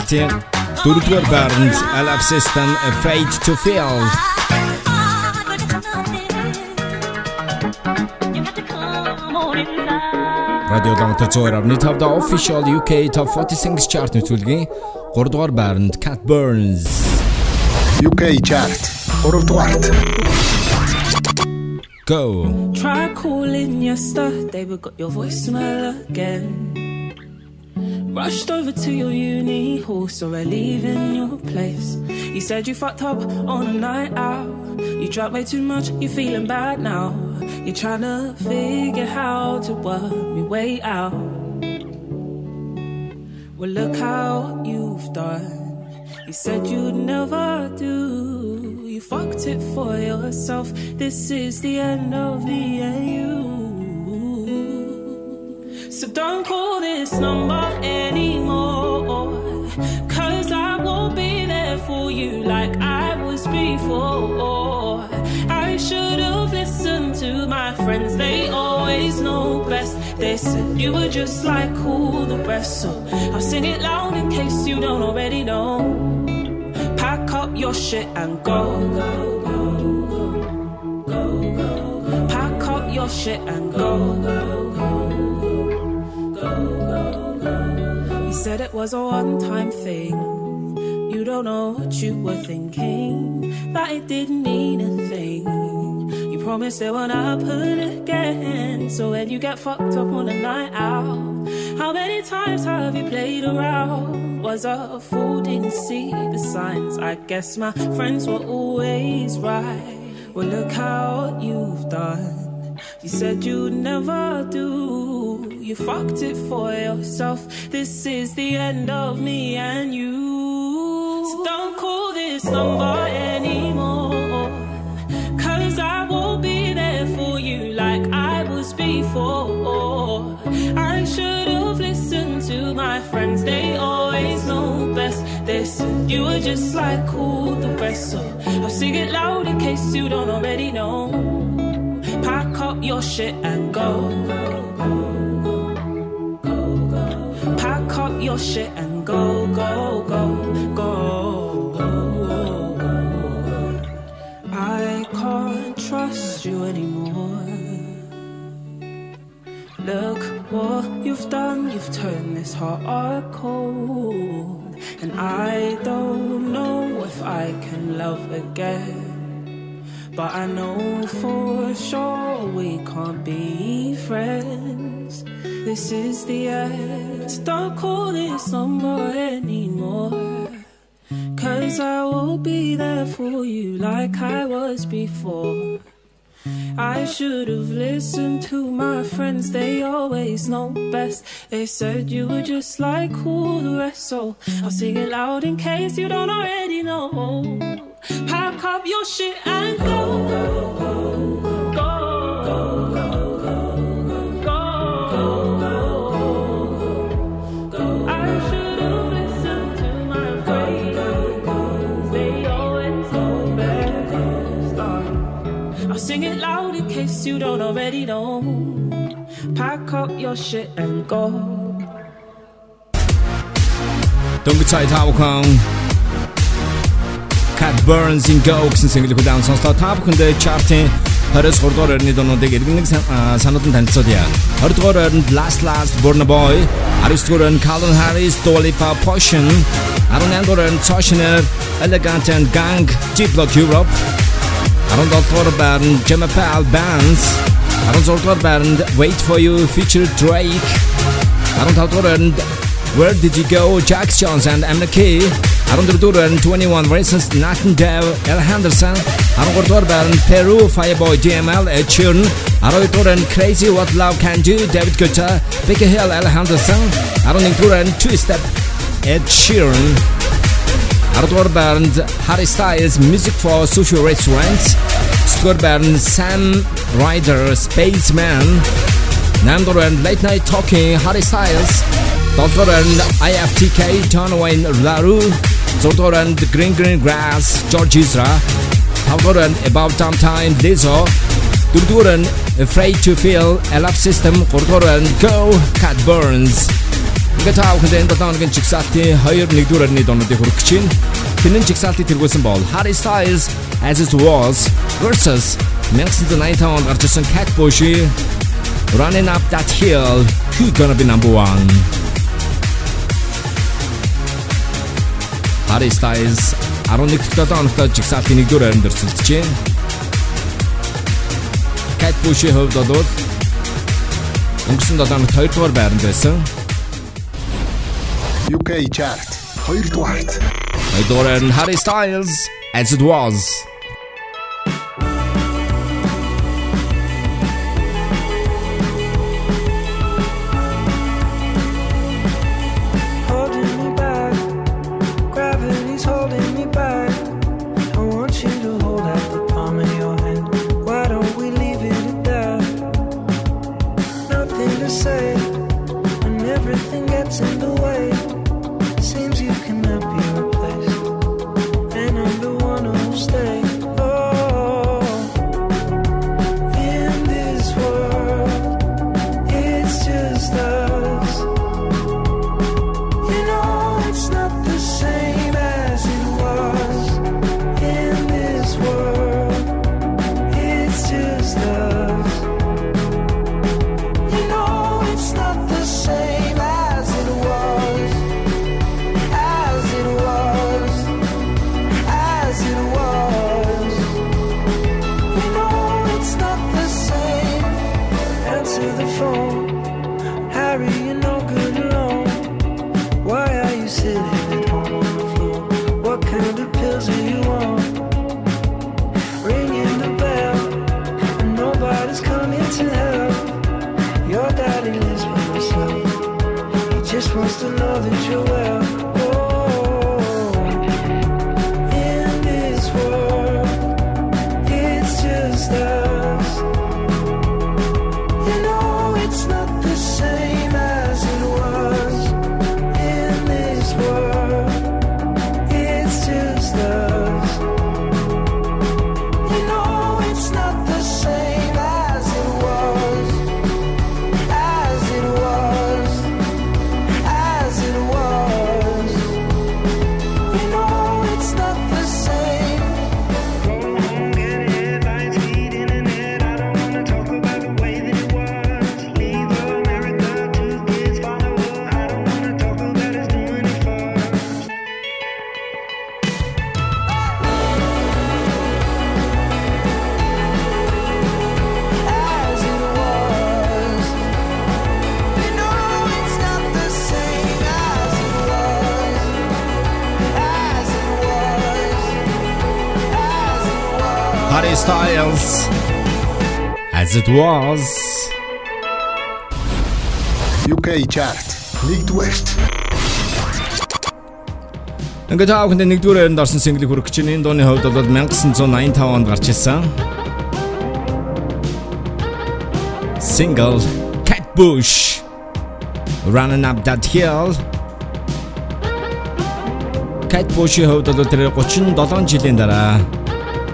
хоногийн чигсалтын дөрөвдүгээр байранд Alaf System Afraid to Feel Radio Downtown Zoerar нэг тавда official UK Top 40 Singles Chart нэвтрүүлгийн 3 дугаар байранд Cat Burns UK Chart 3 дугаарт Go Try calling yesterday, but got your voicemail again. Rushed over to your uni hall, saw her leaving your place. You said you fucked up on a night out. You drank way too much, you're feeling bad now. You're trying to figure how to work me way out. Well, look how you've done. You said you'd never do. You fucked it for yourself. This is the end of the you. So don't call this number anymore. Cause I won't be there for you like I was before. I should have listened to my friends, they always know best. They said you were just like all the rest. So I'll sing it loud in case you don't already know. Pack up your shit and go. go, go, go, go, go. Pack up your shit and go. go, go, said it was a one time thing. You don't know what you were thinking. That it didn't mean a thing. You promised it won't happen again. So when you get fucked up on a night out, how many times have you played around? Was a fool, didn't see the signs. I guess my friends were always right. Well, look how you've done. You said you'd never do. You fucked it for yourself. This is the end of me and you. So don't call this number anymore. Cause I won't be there for you like I was before. I should have listened to my friends, they always know best. Said you were just like all the rest. So I'll sing it loud in case you don't already know. Your shit and go. Pack up your shit and go, go, go, go. I can't trust you anymore. Look what you've done, you've turned this heart cold. And I don't know if I can love again. But I know for sure we can't be friends. This is the end. Don't call this number anymore. Cause I will be there for you like I was before. I should have listened to my friends, they always know best. They said you were just like all the rest, so I'll sing it loud in case you don't already know. Pack up your shit and go. I you don't already know. Pack up your shit and go. 동그차의 타워콩 Cat Burns in Go гэсэн single-ийг удаан сонслоо. Та бүхэндээ chart-ийн 20-р дугаар орны дунуудыг иргэнэг санаатан танилцуулъя. 20 дугаар орнд Last Last Burna Boy, 19-р орнд Calvin Harris, Dua Lipa, Potion, 18-р орнд Elegant and Gang, Deep Block Europe, Arond Altwarberg, Gemma Pal Bands, Arond band, Wait For You, featured Drake, Arond band, Where Did You Go, Jax and MNEK, Arond band, 21 Reasons, Nathan Dawe, Ella Henderson, Arond band, Peru, Fireboy, DML, Ed Sheeran, Arond Altwarberg, Crazy What Love Can Do, David Guetta, Becky Hill, Ella Henderson, Arond Altwarberg, Two Step, Ed Sheeran, Hardcore Band, Harry Styles, Music for Sushi Restaurant, Scott Sam Ryder, Spaceman, Nandor and Late Night Talking, Harry Styles, Doctor IFTK, Tonoa and La Roux, Zotor Green Green Grass, George Ezra, Hardcore About Time Time, Lizzo, Durduran, Afraid to Feel, LF System, Gordoran, Go, Cat Burns. Ингээд та бүхэнд энэ 7 хоногийн чигсалтын 2 1-р арны донуудыг хүргэж чинь. Тэнэн чигсалтыг тэргүүлсэн бол Harry Styles As It Was versus 1990 онд гарч ирсэн Cat Bush Running Up That Hill Who Gonna Be Number One Harry Styles 11-р 7 оногт жигсаалтын 1-р байранд өрсөлдөж байна. Cat Bush-ийн хувьд бол өнгөрсөн 7 оногт 2-р байранд байсан. UK chart 2 дугаарт. 2-р нь Harry Styles As It Was It Was. UK chart. 1-р. Ингээд бүхэнд 1-р байранд орсон single хүргэж чинь энэ дууны хувьд бол 1985 онд гарч ирсэн. Single Cat Bush. Running Up That Hill. Cat Bush-ийн хувьд бол тэр 37 жилийн дараа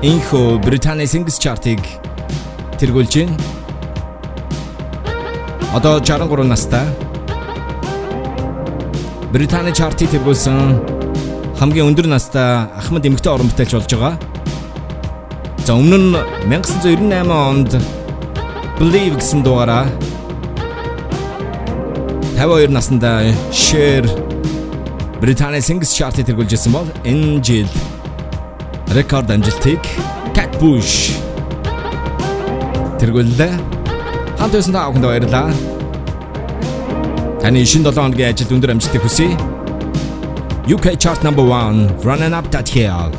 энхүү Британий Singles Chart-ыг тэргүүлж байна. Одоо 63 настай. Британий чартыг тэргүүлсэн хамгийн өндөр настай Ахмад эмэгтэй орон бүтээлч болж байгаа. За өмнө нь 1998 онд Believe гэсэн дугаараа 52 наснда Cher Британий Singles Chart-ыг тэргүүлжсэн бол энэ жил рекорд амжилтыг Cat Bush тэргүүллээ. Хамт байсан та бүхэнд баярлалаа. Таны шинэ 7 хоногийн ажилд өндөр амжилтыг хүсье. UK chart number 1 running up that hill.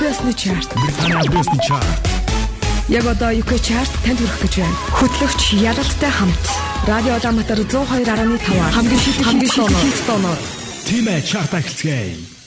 Байсны чарт. Британий албаасны чарт. Яг одоо UK chart танд хүрэх гэж байна. Хөтлөгч Ялалтай хамт Радио Улаанбаатар 102.5 хамгийн шилдэг хамгийн шилдэг тоноор Тимэ чарт ахилцгээе.